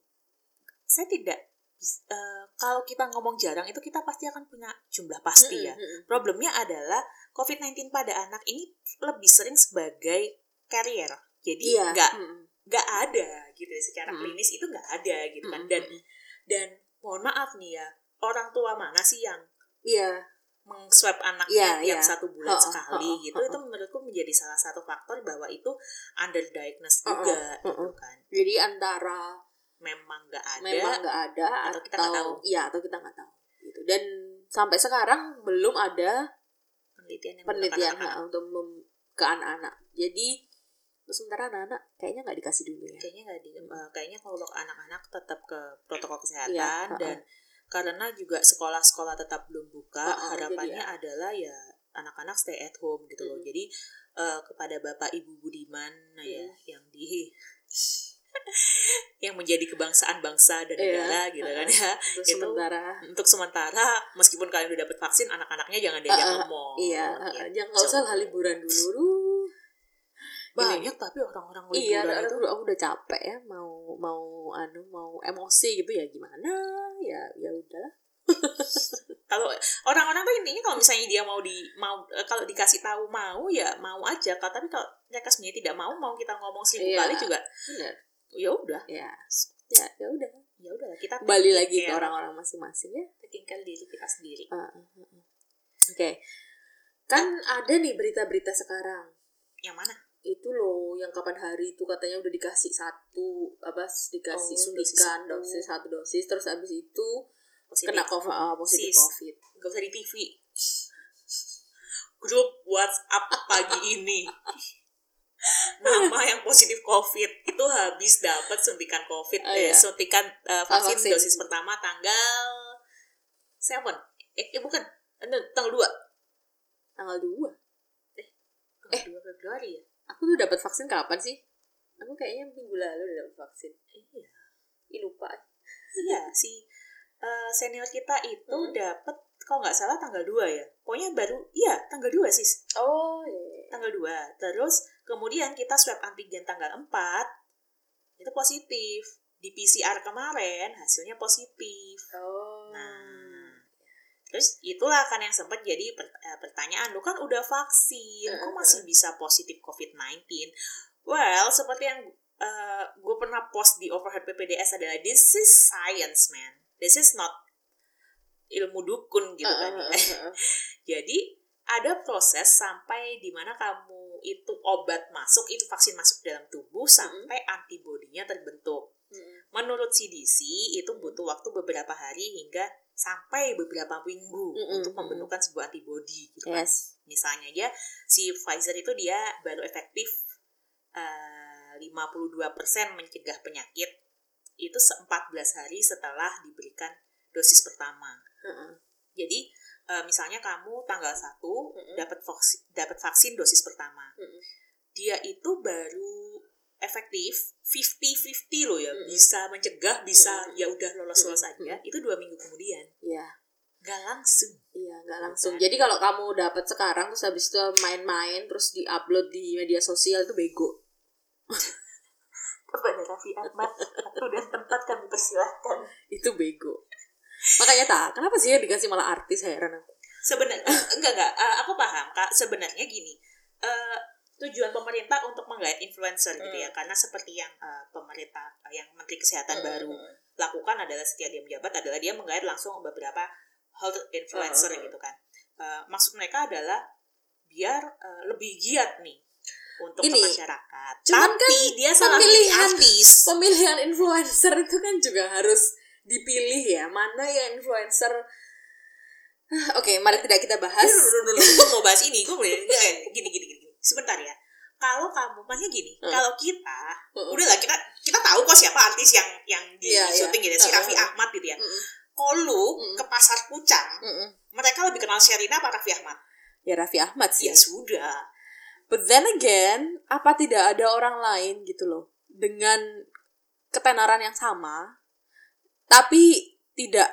saya tidak eh, kalau kita ngomong jarang itu kita pasti akan punya jumlah pasti ya. Problemnya adalah COVID-19 pada anak ini lebih sering sebagai carrier. Jadi Iya. nggak nggak ada gitu ya secara Mm. klinis itu nggak ada gitu kan. Dan dan mohon maaf nih ya orang tua mana sih yang Iya. Mengswab anaknya Iya, tiap iya. satu bulan Ha-ha, sekali ha-ha, gitu ha-ha. itu menurutku menjadi salah satu faktor bahwa itu underdiagnosed Ha-ha, juga gitu ha-ha. kan. Jadi antara Memang nggak ada memang nggak ada atau kita nggak tahu. iya atau kita nggak tahu gitu. Dan sampai sekarang belum ada penelitian yang penelitian menggunakan ha, untuk mem- ke anak-anak. Jadi sementara anak-anak kayaknya nggak dikasih dulu ya. kayaknya nggak di eh, kayaknya kalau anak-anak tetap ke protokol kesehatan Iya, ha-ha. dan karena juga sekolah-sekolah tetap belum buka Ha-ha, harapannya jadi ya. adalah ya anak-anak stay at home gitu loh. Hmm. jadi eh, kepada bapak ibu budiman nah ya Hmm. yang di yang menjadi kebangsaan bangsa dan Iya, negara gitu kan ya. Untuk Itu sementara. untuk sementara meskipun kalian udah dapat vaksin anak-anaknya jangan diajak Ha-ha, ngomong iya, ha, jangan nggak usah lah liburan dulu. Banyak tapi orang-orang Iya, liburan itu aku, aku udah capek ya mau mau anu mau emosi gitu ya gimana? Ya ya udah kalau orang-orang tuh intinya kalau misalnya dia mau di mau eh, kalau dikasih tahu mau ya mau aja Kak. tapi kalau mereka sebenarnya tidak mau mau kita ngomong seribu Iya. kali juga benar ya udah. Ya ya ya udah. ya udah kita kembali taking lagi ke orang-orang masing-masing ya. Taking care diri kita sendiri. Ah, ah, ah. oke. Kan ada nih berita-berita sekarang. Yang mana itu loh yang kapan hari itu katanya udah dikasih satu apa dikasih Oh, suntikan dosis dosis satu dosis terus abis itu positif. kena covid ah, positif Sis. covid. Gak usah di TV grup WhatsApp pagi ini. Nama yang positif COVID. Itu habis dapat suntikan COVID Oh, eh, iya. suntikan eh, vaksin, vaksin. dosis pertama tanggal seven. Eh, eh bukan Eh, tanggal dua. Tanggal 2 eh dua Februari ya aku tuh dapat vaksin kapan sih? Aku kayaknya minggu lalu udah dapat vaksin. Iya. Ih, lupa. Iya. Si eh, senior kita itu Hmm. dapat kalau nggak salah tanggal 2 ya. Pokoknya baru iya tanggal 2 sis. Oh iya tanggal 2 terus kemudian kita swab antigen tanggal 4 itu positif. Di PCR kemarin hasilnya positif. Oh. Nah terus itulah kan yang sempat jadi eh, pertanyaan lu kan udah vaksin kok Eh, masih bisa positif COVID-19 well seperti yang gue pernah post di overhead PPDS adalah this is science man. This is not ilmu dukun gitu kan ah, ah, ah. Jadi ada proses sampai di mana kamu itu obat masuk, itu vaksin masuk dalam tubuh sampai antibodinya terbentuk. Menurut CDC itu butuh waktu beberapa hari hingga sampai beberapa minggu Mm-mm, untuk mm-mm. membentukkan sebuah antibodi gitu kan. yes Misalnya aja si Pfizer itu dia baru efektif eh, 52% mencegah penyakit itu se- 14 hari setelah diberikan dosis pertama. Heeh. Jadi eh, misalnya kamu tanggal 1 Mm-mm. dapat vaksin dapat vaksin dosis pertama. Mm-mm. Dia itu baru efektif 50-50 loh ya, Mm-mm. bisa mencegah, bisa Mm-mm. ya udah lolos-lolos Mm-mm. aja. Itu dua minggu kemudian. iya Gak langsung. Iya, nggak langsung. Bukan. Jadi kalau kamu dapat sekarang terus habis itu main-main terus diupload di media sosial itu bego. Kepada Raffi Ahmad, waktu dan tempat kami persilahkan. Itu bego. Makanya tak, kenapa sih yang dikasih malah artis heran aku. Sebenarnya enggak enggak, eh, aku paham Kak. Sebenarnya gini, eh, tujuan pemerintah untuk menggait influencer gitu ya, karena seperti yang eh, pemerintah eh, yang Menteri Kesehatan baru lakukan adalah setiap dia menjabat adalah dia menggait langsung beberapa health influencer Uh, uh, uh. gitu kan. Eh, maksud mereka adalah biar eh, lebih giat nih untuk Gini, ke masyarakat. cuman Tapi kan dia salah pemilihan artis. pemilihan influencer itu kan juga harus dipilih ya mana yang influencer Ah, Oke, mari tidak kita bahas. Dulu, dulu, dulu. Gue mau bahas ini, gue boleh gini, gini, gini, gini. Sebentar ya. Kalau kamu, maksudnya gini, Hmm. kalau kita, Mm-mm. udahlah kita kita tahu kok siapa artis yang yang di Iya, iya. syuting gitu ya, si Hmm, Raffi hmm. Ahmad gitu ya. Mm-mm. Kalau Mm-mm. ke pasar Pucang, Mm-mm. mereka lebih kenal Sherina apa Raffi Ahmad? Ya Raffi Ahmad sih. Ya sudah. But then again, apa tidak ada orang lain gitu loh dengan ketenaran yang sama, tapi tidak.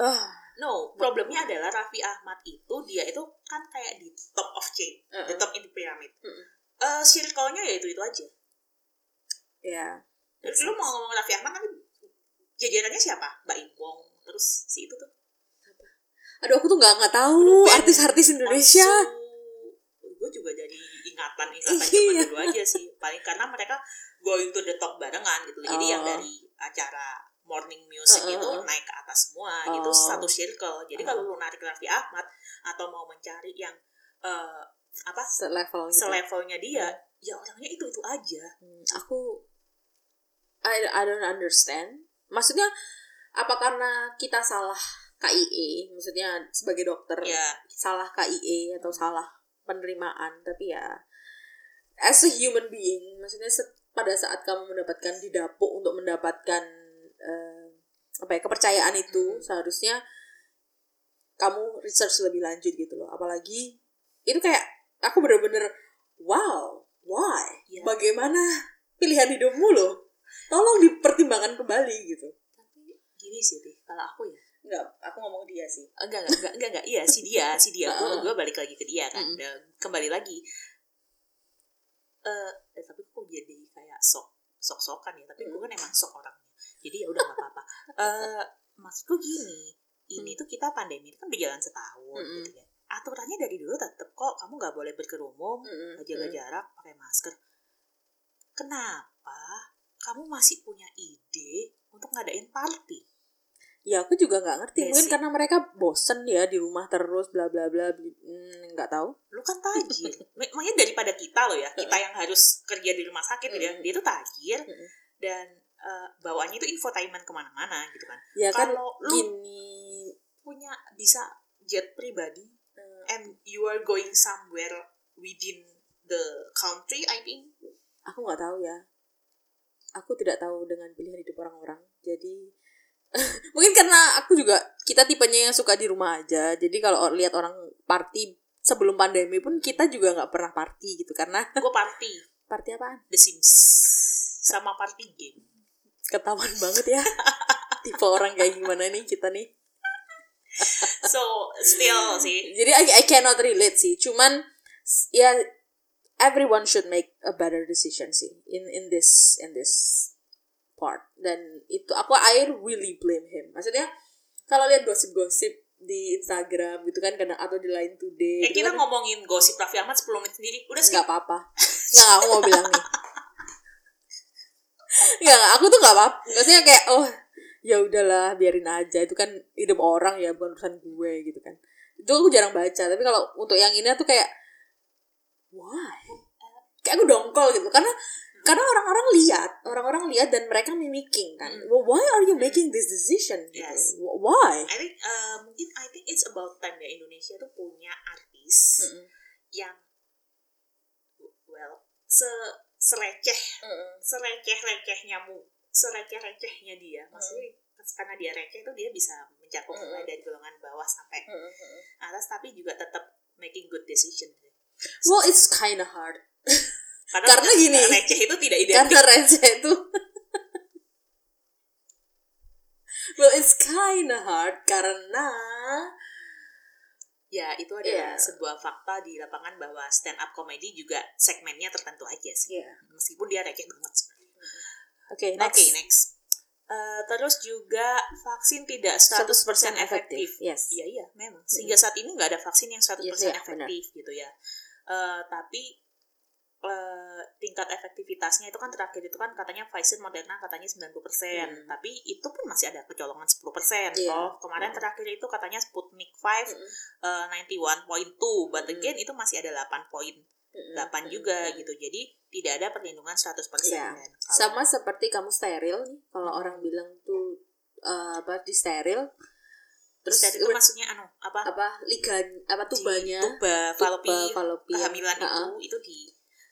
Ah, No, problemnya adalah Raffi Ahmad itu dia itu kan kayak di top of chain, the Mm-mm. top in the pyramid. Mm-mm. Eh, circle-nya ya itu itu aja. ya. Lu mau ngomong Raffi Ahmad tapi jajarannya siapa? Mbak Imbong, terus si itu tuh. Aduh, aku tuh nggak nggak tahu artis-artis Indonesia. Gue juga dari ingatan-ingatan Iya. zaman dulu aja sih. Paling karena mereka going to the top barengan gitu. Jadi yang Oh. dari acara morning music Uh, uh, itu uh. naik ke atas semua Oh. gitu satu circle. Jadi Uh. kalau lu narik Raffi Ahmad atau mau mencari yang eh, apa Selevel gitu. selevelnya dia, ya orangnya itu itu aja. Hmm, aku I, I don't understand. Maksudnya apa karena kita salah KIE, maksudnya sebagai dokter Ya, salah KIE atau salah penerimaan, tapi ya as a human being, maksudnya pada saat kamu mendapatkan didapuk untuk mendapatkan eh, apa ya kepercayaan itu seharusnya kamu research lebih lanjut gitu loh. Apalagi itu kayak aku bener-bener wow, why? Ya. Bagaimana pilihan hidupmu loh? Tolong dipertimbangkan kembali gitu. tapi gini sih, Tih, kalau aku ya Enggak, aku ngomong dia sih. enggak enggak enggak enggak, enggak. iya si dia si dia gue Heeh. gue balik lagi ke dia kan Mm-mm. Dan kembali lagi eh eh, tapi kok jadi kayak sok sok sokan ya tapi gue kan emang sok orangnya jadi ya udah nggak apa-apa eh maksudku gini ini tuh kita pandemi itu kan berjalan setahun Mm-mm. gitu ya aturannya dari dulu tetap kok kamu nggak boleh berkerumun Mm-mm. jaga jarak pakai masker kenapa kamu masih punya ide untuk ngadain party Ya aku juga nggak ngerti. Iya Mungkin sih. karena mereka bosen ya di rumah terus bla bla bla. bli- hmm, Nggak tahu. lu kan tajir makanya daripada kita loh ya kita yang harus kerja di rumah sakit gitu ya Mm-mm. dia tuh tajir Mm-mm. dan eh, bawaannya itu infotainment ke mana-mana gitu kan Ya kan Kalau lu- gini. punya bisa jet pribadi eh, and you are going somewhere within the country I think aku nggak tahu ya. Aku tidak tahu dengan pilihan hidup orang-orang. Jadi mungkin karena aku juga kita tipenya yang suka di rumah aja. Jadi kalau lihat orang party sebelum pandemi pun kita juga nggak pernah party gitu karena gue party party apaan? The Sims sama party game Ketahuan banget ya. Tipe orang kayak gimana nih kita nih. so still sih Jadi I, I cannot relate sih. Cuman ya everyone should make a better decision sih in in this in this part. Dan itu aku I really blame him. Maksudnya kalau lihat gosip-gosip di Instagram gitu kan kadang atau di Line Today eh gitu kita kan, ngomongin gosip Raffi Ahmad 10 menit sendiri udah nggak apa-apa. Nggak, aku mau bilang nih. Nggak, aku tuh nggak apa-apa. Maksudnya kayak oh ya udahlah biarin aja itu kan hidup orang ya bukan urusan gue gitu kan. Itu aku jarang baca. Tapi kalau untuk yang ini tuh kayak why? Kayak aku dongkol gitu karena karena orang-orang lihat, orang-orang lihat dan mereka mimicking kan. Hmm. Well, why are you making this decision? Gitu. Yes. Wh- Why? I think uh, mungkin I think it's about time ya Indonesia tuh punya artis Mm-mm. yang well se sereceh sereceh recehnya mu sereceh recehnya dia. Maksudnya karena dia receh tuh dia bisa mencakup Mm-mm. mulai dari golongan bawah sampai atas tapi juga tetap making good decision. Well, it's kind of hard. karena, Karena gini. receh itu tidak identik. karena receh itu. Well it's kinda hard karena ya itu adalah Iya. sebuah fakta di lapangan bahwa stand up comedy juga segmennya tertentu aja sih Iya. meskipun dia receh banget sebenarnya oke Oke, next. Eh, terus juga vaksin tidak 100%, efektif. yes Iya, iya, memang. Sehingga saat ini nggak ada vaksin yang 100% Yes, iya, efektif gitu ya. Eh, tapi eh, tingkat efektivitasnya itu kan terakhir itu kan katanya Pfizer Moderna katanya 90%, Hmm. tapi itu pun masih ada kecolongan 10%. Iya. Toh kemarin Hmm. terakhir itu katanya Sputnik 5 Mm-mm. eh, 91.2, but Hmm. again itu masih ada 8 poin 8 juga gitu. Jadi tidak ada perlindungan 100%. Iya. Dan kalau- Sama seperti kamu steril nih, kalau Hmm. orang bilang tuh eh, apa di steril, terus Terus itu maksudnya anu apa? apa ligan apa tubanya, tuba falopi tuba fallopian, kehamilan Ha-ha, itu itu di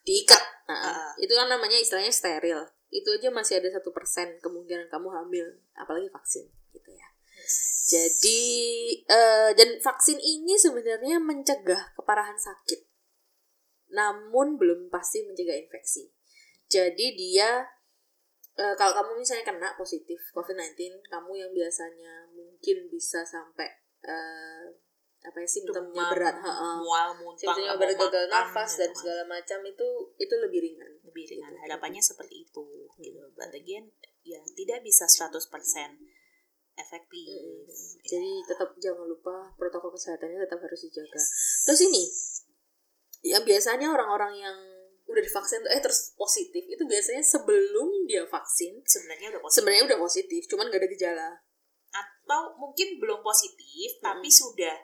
diikat, Nah, Ha-ha. itu kan namanya istilahnya steril. Itu aja masih ada satu persen kemungkinan kamu hamil, apalagi vaksin gitu ya. Jadi eh, dan vaksin ini sebenarnya mencegah keparahan sakit, namun belum pasti mencegah infeksi. Jadi dia eh, kalau kamu misalnya kena positif COVID-19, kamu yang biasanya mungkin bisa sampai eh, apa ya simptomnya demam, berat, ha-ha. mual muntah simptomnya berat gagal nafas dan segala macam itu itu lebih ringan. lebih ringan Gitu. harapannya seperti itu gitu but again ya tidak bisa 100% efektif Mm-mm. Ya. Jadi tetap jangan lupa protokol kesehatannya tetap harus dijaga. Terus ini, yang biasanya orang-orang yang udah divaksin tuh eh terus positif itu biasanya sebelum dia vaksin sebenarnya udah positif sebenarnya udah positif, cuman gak ada gejala. atau mungkin belum positif tapi sudah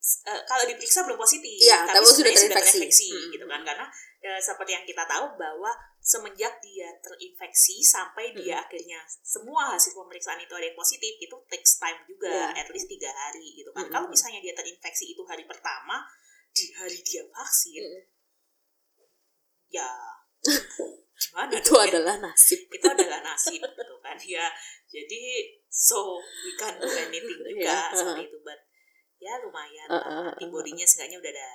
eh, kalau diperiksa belum positif Iya, tapi sudah sebenarnya terinfeksi. Hmm. gitu kan karena eh, seperti yang kita tahu bahwa semenjak dia terinfeksi sampai dia Hmm. akhirnya semua hasil pemeriksaan itu ada yang positif itu takes time juga Iya. at least tiga hari gitu kan Hmm. kalau misalnya dia terinfeksi itu hari pertama di hari dia vaksin Mm-mm. ya gimana Itu dong ya? adalah nasib. itu adalah nasib gitu kan ya jadi so we can't do anything juga Iya, seperti itu but ya lumayan Uh-uh, lah uh-uh. antibodinya seenggaknya udah ada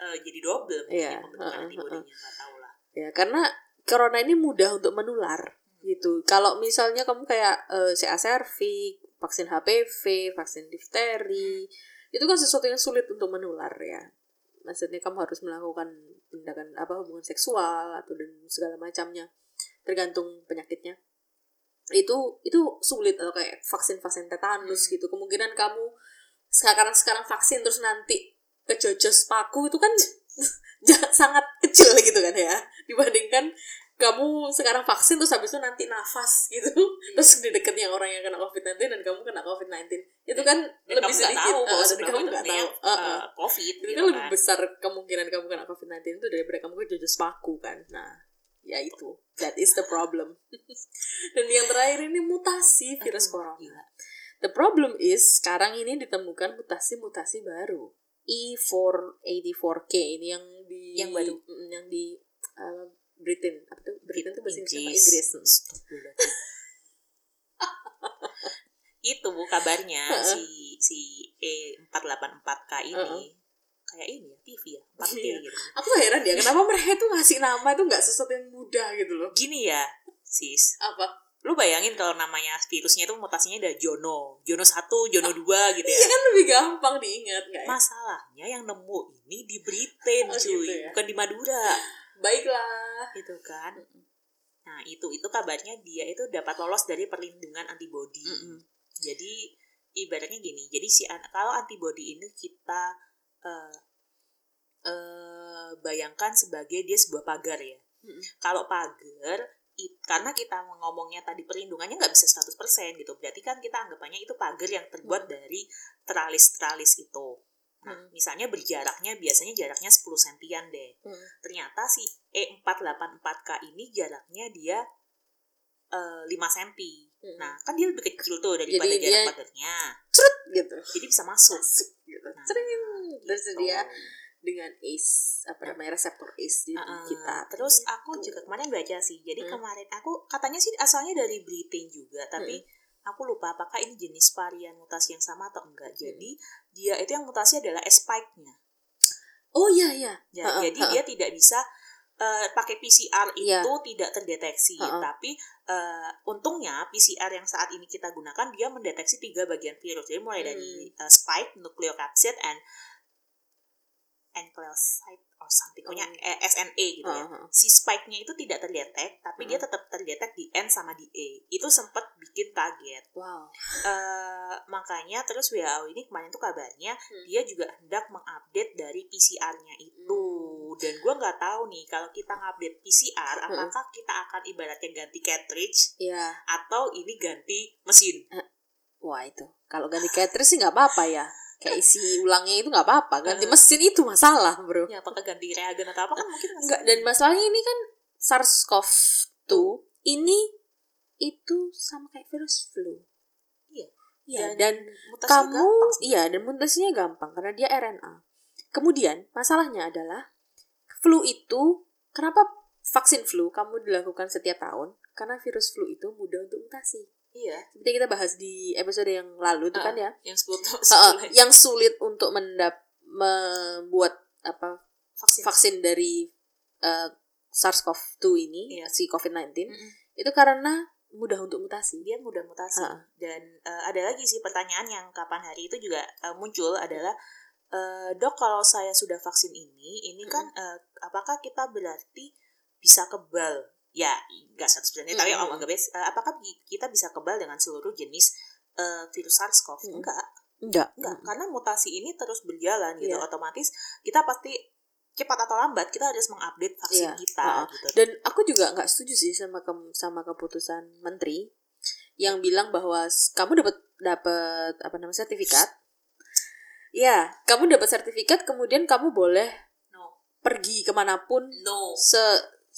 eh, jadi double mungkin Iya, ya pembentukan uh-uh, antibodinya nggak tahu lah Ya, karena corona ini mudah untuk menular gitu. Kalau misalnya kamu kayak eh, CA cervix, vaksin HPV, vaksin difteri, itu kan sesuatu yang sulit untuk menular ya. Maksudnya kamu harus melakukan tindakan apa hubungan seksual atau dan segala macamnya tergantung penyakitnya. Itu itu sulit atau kayak vaksin-vaksin tetanus gitu. Kemungkinan kamu sekarang sekarang vaksin terus nanti kejojos paku itu kan sangat kecil gitu kan ya. Dibandingkan kamu sekarang vaksin terus habis itu nanti nafas gitu. Terus di dekatnya orang yang kena covid-19 dan kamu kena covid-19. Itu kan dan lebih kamu sedikit. tahu Ah, bahwa dan kamu nggak tahu. Ah, ah. eh, covid itu gitu kan lebih kan. besar kemungkinan kamu kena covid-19 itu daripada kamu kejojos paku kan. Nah ya itu. That is the problem. Dan yang terakhir ini mutasi virus Aduh, corona. gila. The problem is sekarang ini ditemukan mutasi-mutasi baru. E E484K ini yang di Yang baru. mm, yang di uh, Britain apa tuh Britain tuh bahasa Inggris? Inggris. Itu bu kabarnya si si E484K ini Heeh. kayak ini ya TV ya 4T Iya. gitu aku heran ya kenapa mereka tuh ngasih nama tuh nggak sesuatu yang mudah gitu loh gini ya sis apa lu bayangin kalau namanya virusnya itu mutasinya ada Jono Jono 1, Jono 2 gitu iya ya kan lebih gampang diingat ya? Masalahnya yang nemu ini di Britain Oh, cuy gitu ya. bukan di Madura. Baiklah. Gitu kan? Nah itu itu kabarnya dia itu dapat lolos dari perlindungan antibodi. Mm-mm. jadi ibaratnya gini jadi si kalau antibodi ini kita eh eh, bayangkan sebagai dia sebuah pagar ya. Mm-mm. kalau pagar karena kita ngomongnya tadi perlindungannya nggak bisa 100% gitu berarti kan kita anggapannya itu pagar yang terbuat dari teralis-teralis itu nah Hmm. misalnya berjaraknya biasanya jaraknya 10 sentian deh Mm. ternyata si E484K ini jaraknya dia eh, 5 cm Mm. nah kan dia lebih kecil tuh daripada Jadi jarak pagarnya Cerut gitu jadi bisa masuk masuk gitu Nah, Cering. terus gitu. dia dengan ACE apa namanya reseptor ACE di Uh-uh. kita Terus aku Gitu. juga kemarin baca sih. Jadi Hmm. kemarin aku katanya sih asalnya dari Britain juga, tapi aku lupa apakah ini jenis varian mutasi yang sama atau enggak. Jadi dia itu yang mutasi adalah S-spike-nya. oh iya iya Ya, Ha-ha, jadi ha-ha. dia tidak bisa eh, pakai PCR itu Iya. tidak terdeteksi, tapi eh, untungnya PCR yang saat ini kita gunakan dia mendeteksi tiga bagian virus. Jadi mulai dari Hmm. eh, spike, nucleocapsid, and nucleoside or something, pokoknya Oh. eh, SNA gitu ya Ha-ha. si spike-nya itu tidak terdetek, tapi dia Hmm. tetap terdetek di N sama di E. Itu sempat bikin kaget. wow Eh, makanya terus WHO ini kemarin tuh kabarnya Hmm. dia juga hendak mengupdate dari PCR-nya itu. Hmm. Dan gua nggak tahu nih kalau kita ngupdate PCR, Hmm. apakah kita akan ibaratnya ganti cartridge ya atau ini ganti mesin? wah itu kalau ganti cartridge sih nggak apa-apa ya kayak isi ulangnya itu nggak apa-apa ganti mesin itu masalah bro ya apakah ganti reagen atau apa kan mungkin masih- Enggak, dan masalahnya ini kan SARS-CoV-2 ini itu sama kayak virus flu. Iya. Iya, Dan dan kamu gampang iya dan mutasinya gampang karena dia RNA. Kemudian masalahnya adalah flu itu kenapa vaksin flu kamu dilakukan setiap tahun? Karena virus flu itu mudah untuk mutasi. Iya Seperti kita bahas di episode yang lalu itu kan ya. yang sebelum Heeh, yang sulit untuk mendap membuat apa vaksin vaksin dari eh, SARS-CoV-2 ini Iya. si COVID-19 Mm-mm. itu karena mudah untuk mutasi. dia mudah mutasi Ah. dan eh, ada lagi sih pertanyaan yang kapan hari itu juga eh, muncul adalah eh, dok kalau saya sudah vaksin ini ini kan eh, apakah kita berarti bisa kebal ya nggak 100% tapi Mm-mm. om anggap eh, apakah bi- kita bisa kebal dengan seluruh jenis eh, virus SARS-CoV Mm-mm. enggak Enggak. enggak karena mutasi ini terus berjalan gitu Iya. otomatis kita pasti cepat atau lambat kita harus mengupdate vaksin Iya. kita Ah, gitu Dan aku juga nggak setuju sih sama ke- sama keputusan menteri yang bilang bahwa kamu dapat dapat apa namanya sertifikat. Ya, kamu dapat sertifikat kemudian kamu boleh no pergi ke mana pun no se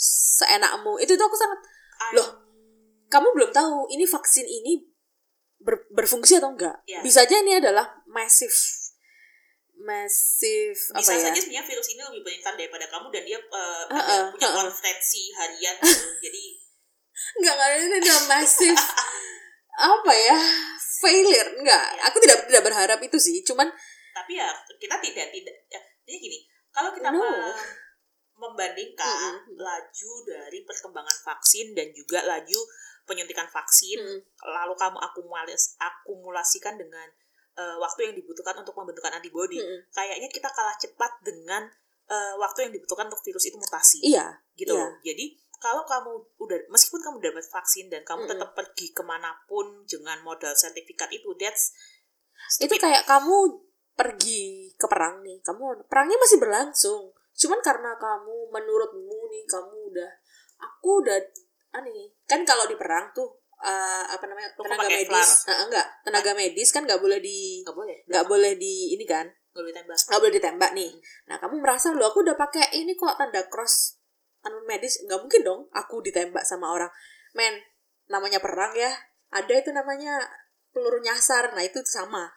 seenakmu. Itu tuh aku sangat Loh, kamu belum tahu ini vaksin ini ber- berfungsi atau enggak. Iya. Bisa aja ini adalah massive massive bisa apa ya? saja sebenarnya virus ini lebih pintar daripada kamu dan dia uh, Heeh, ada punya heeh. konferensi harian gitu. jadi Enggak, enggak ini adalah massive apa ya? failure. Enggak. Iya. Aku tidak tidak berharap itu sih. Cuman tapi ya kita tidak tidak ya, jadi gini kalau kita No. Me- membandingkan Mm-mm. laju dari perkembangan vaksin dan juga laju penyuntikan vaksin Mm. lalu kamu akumulas akumulasikan dengan uh, waktu yang dibutuhkan untuk pembentukan antibodi Mm-mm. kayaknya kita kalah cepat dengan uh, waktu yang dibutuhkan untuk virus itu mutasi iya, gitu Iya. Jadi kalau kamu udah meskipun kamu dapat vaksin dan kamu Mm-mm. tetap pergi ke mana pun dengan modal sertifikat itu, that's itu stupid. kayak kamu pergi ke perang nih. Kamu perangnya masih berlangsung. Cuman karena kamu menurutmu nih kamu udah aku udah aneh. Kan kalau di perang tuh eh, apa namanya? Lu tenaga medis. Nah, enggak, tenaga medis kan nggak boleh di nggak boleh, nggak boleh di ini kan? Nggak boleh tembak. nggak boleh ditembak nih. Nah kamu merasa lo aku udah pakai ini kok tanda cross anu medis. Nggak mungkin dong aku ditembak sama orang. Men namanya perang ya ada itu namanya peluru nyasar. Nah itu tuh sama.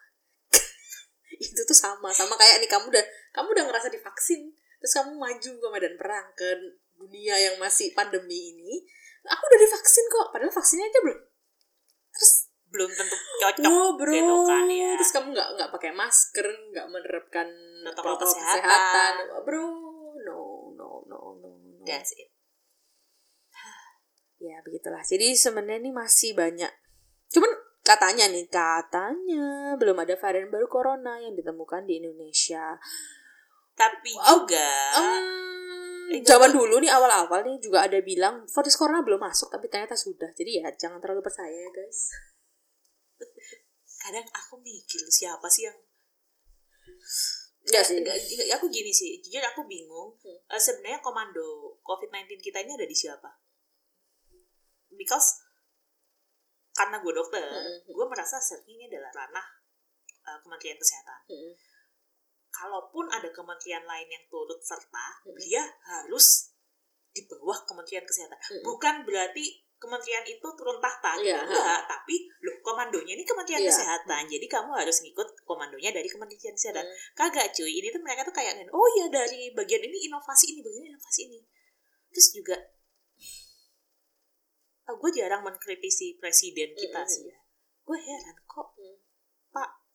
Itu tuh sama sama kayak nih kamu udah kamu udah ngerasa divaksin terus kamu maju ke medan perang ke dunia yang masih pandemi ini aku udah divaksin kok padahal vaksinnya aja belum terus Belum tentu cocok. Oh bro, gitu kan, ya. terus kamu nggak nggak pakai masker, nggak menerapkan Protokol protokol kesehatan. kesehatan. bro. No, no, no, no, no. That's it. Ya begitulah. Jadi sebenarnya ini masih banyak. Cuman katanya nih, katanya belum ada varian baru corona yang ditemukan di Indonesia. Tapi Oh, juga Hmm, Eh, zaman dulu nih awal-awal nih juga ada bilang virus corona belum masuk tapi ternyata sudah. Jadi ya jangan terlalu percaya ya guys. kadang aku mikir siapa sih yang Enggak Ya, sih. enggak, aku gini sih, jujur aku bingung. Hmm. Eh, sebenarnya komando COVID-19 kita ini ada di siapa? Because karena gue dokter, Hmm. gue merasa ini adalah ranah eh, Kementerian Kesehatan. Mm-mm. Kalaupun ada kementerian lain yang turut serta, Hmm. dia harus di bawah Kementerian Kesehatan. Mm-mm. Bukan berarti kementerian itu turun tahta, gitu. Iya, enggak. Tapi loh komandonya ini Kementerian Iya. Kesehatan, jadi kamu harus ngikut komandonya dari Kementerian Kesehatan. Mm. Kagak cuy, ini tuh mereka tuh kayak oh ya dari bagian ini inovasi ini, bagian ini inovasi ini. Terus juga ah, gue jarang mengkritisi presiden kita Mm-mm. sih ya. Gue heran kok Mm.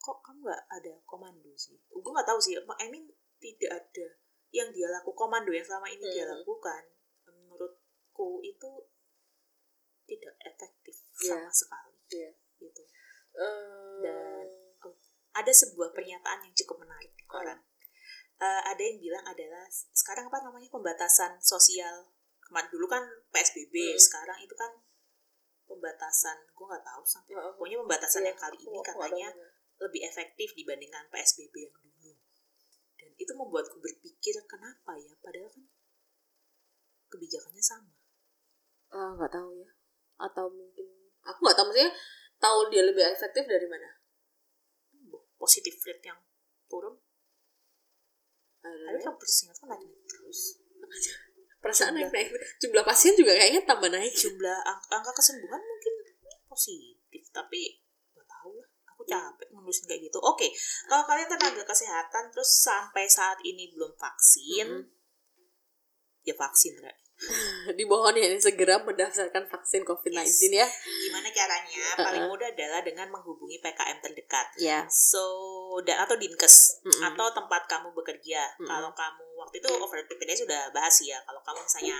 Kok kamu nggak ada komando sih? Gue nggak tahu sih. I mean tidak ada yang dia laku komando yang selama ini dia Mm. lakukan. Menurutku itu tidak efektif Iya. sama sekali. Iya. Gitu. Eh, Dan ada sebuah pernyataan yang cukup menarik di koran. Eh, ada yang bilang adalah sekarang apa namanya pembatasan sosial. Kemarin dulu kan PSBB, Hmm. sekarang itu kan pembatasan. Gue nggak tahu sampai pokoknya pembatasan Iya, yang kali ini katanya tahu. Lebih efektif dibandingkan PSBB yang dulu. Dan itu membuatku berpikir kenapa ya, padahal kan kebijakannya sama. Ah, nggak tahu ya. Atau mungkin aku nggak tahu maksudnya tahu dia lebih efektif dari mana? Positif rate yang turun Ada tapi kan persingat kan naik terus perasaan naik naik jumlah pasien juga kayaknya tambah naik jumlah ang- angka kesembuhan mungkin positif tapi aku capek ngurusin kayak gitu oke kalau kalian tenaga kesehatan terus sampai saat ini belum vaksin Mm-mm. ya vaksin Ra. di bawah ya segera mendaftarkan vaksin COVID-19 ya. gimana caranya paling mudah adalah dengan menghubungi PKM terdekat Ya. so dan atau dinkes Mm-mm. atau tempat kamu bekerja Mm-mm. kalau kamu waktu itu over PPDS sudah bahas ya kalau kamu misalnya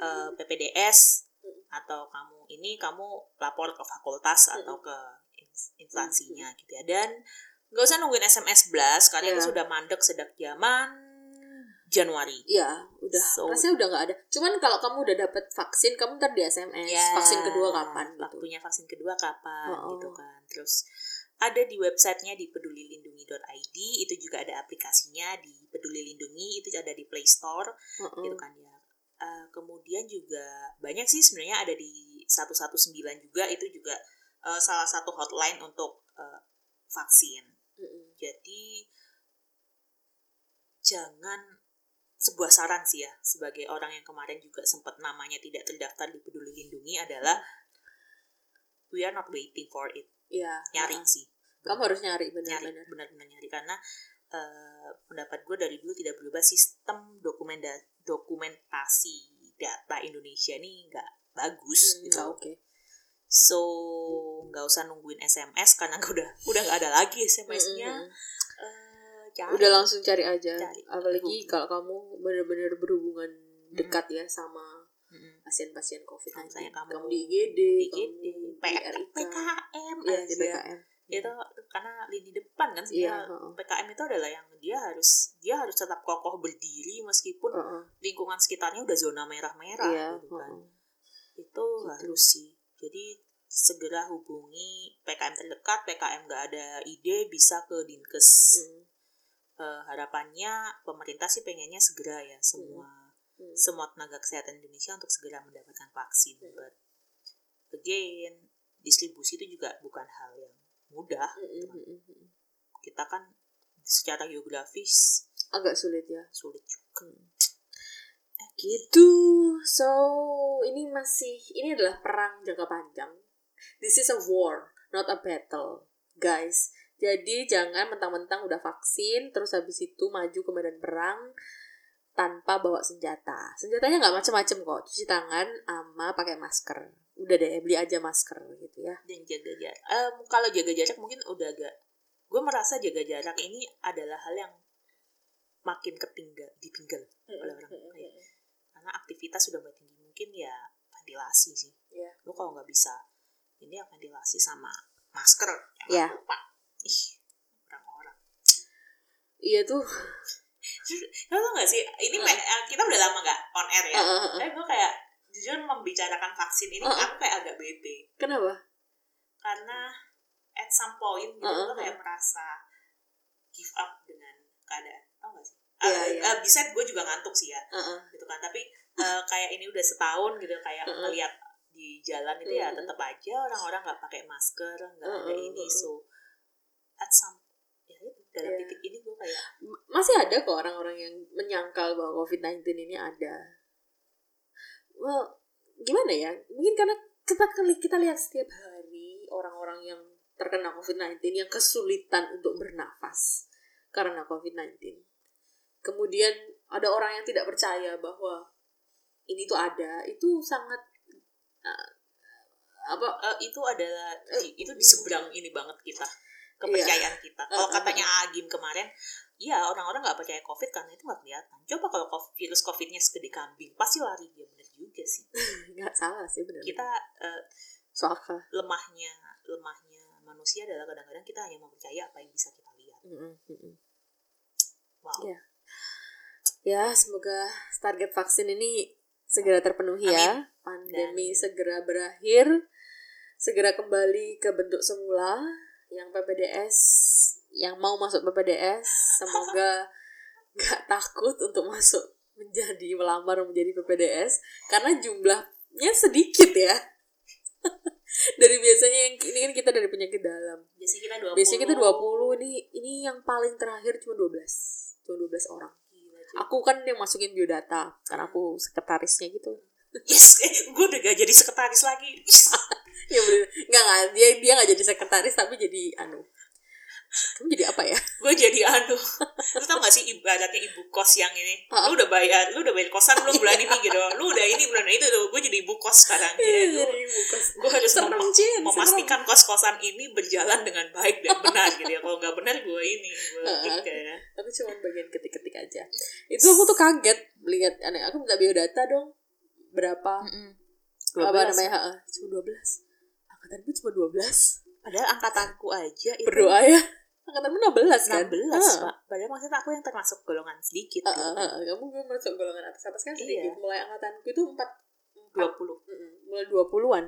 eh, PPDS atau kamu ini kamu lapor ke fakultas atau ke instansinya gitu ya dan nggak usah nungguin SMS blast karena Iya. itu sudah mandek sejak zaman Januari Iya, udah. So- rasanya udah nggak ada. Cuman kalau kamu udah dapat vaksin, kamu ntar di SMS. Ya, Vaksin kedua kapan? Gitu. Waktunya vaksin kedua kapan Oh, oh. gitu kan. Terus ada di websitenya di pedulilindungi.id itu juga ada aplikasinya di Peduli Lindungi itu ada di Play Store Heeh. gitu kan ya. Eh, kemudian juga banyak sih sebenarnya ada di 119 juga itu juga eh, salah satu hotline untuk eh, vaksin. Mm-mm. Jadi jangan sebuah saran sih ya sebagai orang yang kemarin juga sempat namanya tidak terdaftar di Peduli Lindungi adalah we are not waiting for it Iya. nyari heeh. sih Kamu harus nyari benar-benar. benar-benar nyari karena eh, pendapat gue dari dulu tidak berubah sistem dokumenta dokumentasi data Indonesia ini nggak bagus Hmm, gitu oke. So nggak usah nungguin SMS karena udah udah nggak ada lagi SMS-nya Mm-mm. Eh, cari. Udah langsung cari aja. Cari. Apalagi kalau kamu benar-benar berhubungan dekat ya sama pasien-pasien COVID-19. Misalnya kamu kamu di IGD, di kamu di RIK. PKM Iya, di aja. PKM. itu karena lini depan kan sebenarnya heeh. PKM itu adalah yang dia harus dia harus tetap kokoh berdiri meskipun lingkungan sekitarnya udah zona merah-merah Iya, gitu kan itu harus sih jadi segera hubungi PKM terdekat PKM nggak ada ide bisa ke dinkes Mm. Eh, harapannya pemerintah sih pengennya segera ya semua Mm. semua tenaga kesehatan Indonesia untuk segera mendapatkan vaksin Hmm. but again distribusi itu juga bukan hal yang mudah Mm, mm, mm, mm. kita kan secara geografis Agak sulit ya. sulit juga Gitu. So, ini masih ini adalah perang jangka panjang. This is a war, not a battle, guys. Jadi jangan mentang-mentang udah vaksin terus habis itu maju ke medan perang tanpa bawa senjata. Senjatanya nggak macam-macam kok. Cuci tangan sama pakai masker. Udah deh beli aja masker gitu ya. dan jaga jarak Em, kalau jaga jarak mungkin udah agak gue merasa jaga jarak ini adalah hal yang makin ketinggal ditinggal oleh orang lain karena aktivitas sudah mulai tinggi mungkin ya ventilasi sih Iya. lo kalau nggak bisa ini ya ventilasi sama masker Iya. lupa ih orang-orang Iya tuh. lo tau gak sih ini eh, kita udah lama nggak on air ya Uh, uh, uh. tapi gue kayak jujur membicarakan vaksin ini Uh, uh. aku kayak agak bete Kenapa? karena at some point gitu Uh, uh, gue kayak merasa give up dengan keadaan tau gak sih Iya, Eh, iya. eh, bisa gue juga ngantuk sih ya Uh-uh. gitu kan tapi eh, kayak ini udah setahun gitu kayak Uh-uh. ngeliat di jalan itu ya tetap aja orang-orang nggak pakai masker nggak ada Uh-uh, ini uh-uh. so at some ya dalam Iya. titik ini gue kayak masih ada kok orang-orang yang menyangkal bahwa COVID-19 ini ada. Well, gimana ya? Mungkin karena kita kita lihat setiap hari orang-orang yang terkena COVID-19 yang kesulitan untuk bernafas karena COVID-19. Kemudian ada orang yang tidak percaya bahwa ini tuh ada, itu sangat uh, apa eh, itu adalah di- itu di seberang ini banget kita kepercayaan kita kalau Uh, uh, katanya Agim kemarin ya orang-orang nggak percaya covid karena itu nggak kelihatan coba kalau COVID- virus covidnya segede kambing pasti lari dia bener juga sih nggak salah sih benar. kita eh, soal apa? lemahnya lemahnya manusia adalah kadang-kadang kita hanya mempercaya apa yang bisa kita lihat Mm-mm, mm-mm. wow Iya. Ya, semoga target vaksin ini segera terpenuhi ya. Pandemi Dan- segera berakhir. Segera kembali ke bentuk semula. Yang PPDS, yang mau masuk PPDS, semoga gak takut untuk masuk menjadi melamar menjadi PPDS karena jumlahnya sedikit ya. dari biasanya yang ini kan kita dari penyakit dalam Biasanya kita 20. biasanya kita 20 ini ini yang paling terakhir cuma 12 cuma 12 orang. Aku kan yang masukin biodata karena aku sekretarisnya gitu Yes, eh, gue udah gak jadi sekretaris lagi. ya bener nggak nggak dia dia nggak jadi sekretaris tapi jadi anu kamu jadi apa ya? Gue jadi anu. Lu tau gak sih ibaratnya ibu kos yang ini? Lu udah bayar lu udah bayar kosan belum bulan ini gitu. Lu udah ini bulan itu tuh gue jadi ibu kos sekarang. Ya, gue harus Serem, mem- memastikan kos kosan ini berjalan dengan baik dan benar gitu ya. Kalau nggak benar gue ini gue kick ya. Tapi cuma bagian ketik-ketik aja. Itu aku tuh kaget lihat aneh aku minta biodata dong. Berapa? Apa 12. namanya? Cuma 12 angkatanku cuma 12 padahal angkatanku aja itu. Berdoa ya angkatanmu 16 kan? 16 Ah. pak. Padahal maksudnya aku yang termasuk golongan sedikit Ah, gitu. ah, ah, kamu belum masuk golongan atas atas kan sedikit. Iya. mulai angkatanku itu 4 20 Mm-mm, mulai 20-an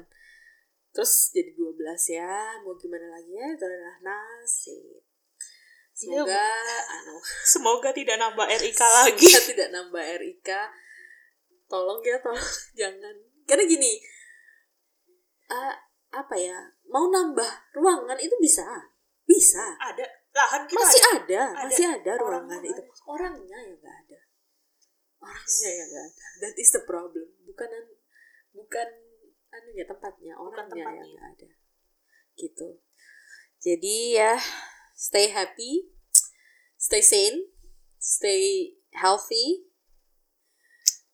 terus jadi 12 ya. Mau gimana lagi ya? Itu adalah nasib. Semoga anu. Semoga tidak nambah RIK lagi. kita tidak nambah RIK tolong ya tolong. Jangan. Karena gini ah, apa ya? Mau nambah ruangan itu bisa bisa. Ada. Lahan kita masih ada. ada, Ada. masih ada ruangan itu. orangnya yang nggak ada. Orangnya yang nggak ada. That is the problem. Bukan an- bukan anunya tempatnya. Orangnya yang tempatnya. nggak ada. Gitu. Jadi ya stay happy stay sane stay healthy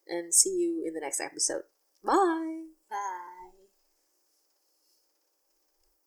and see you in the next episode. Bye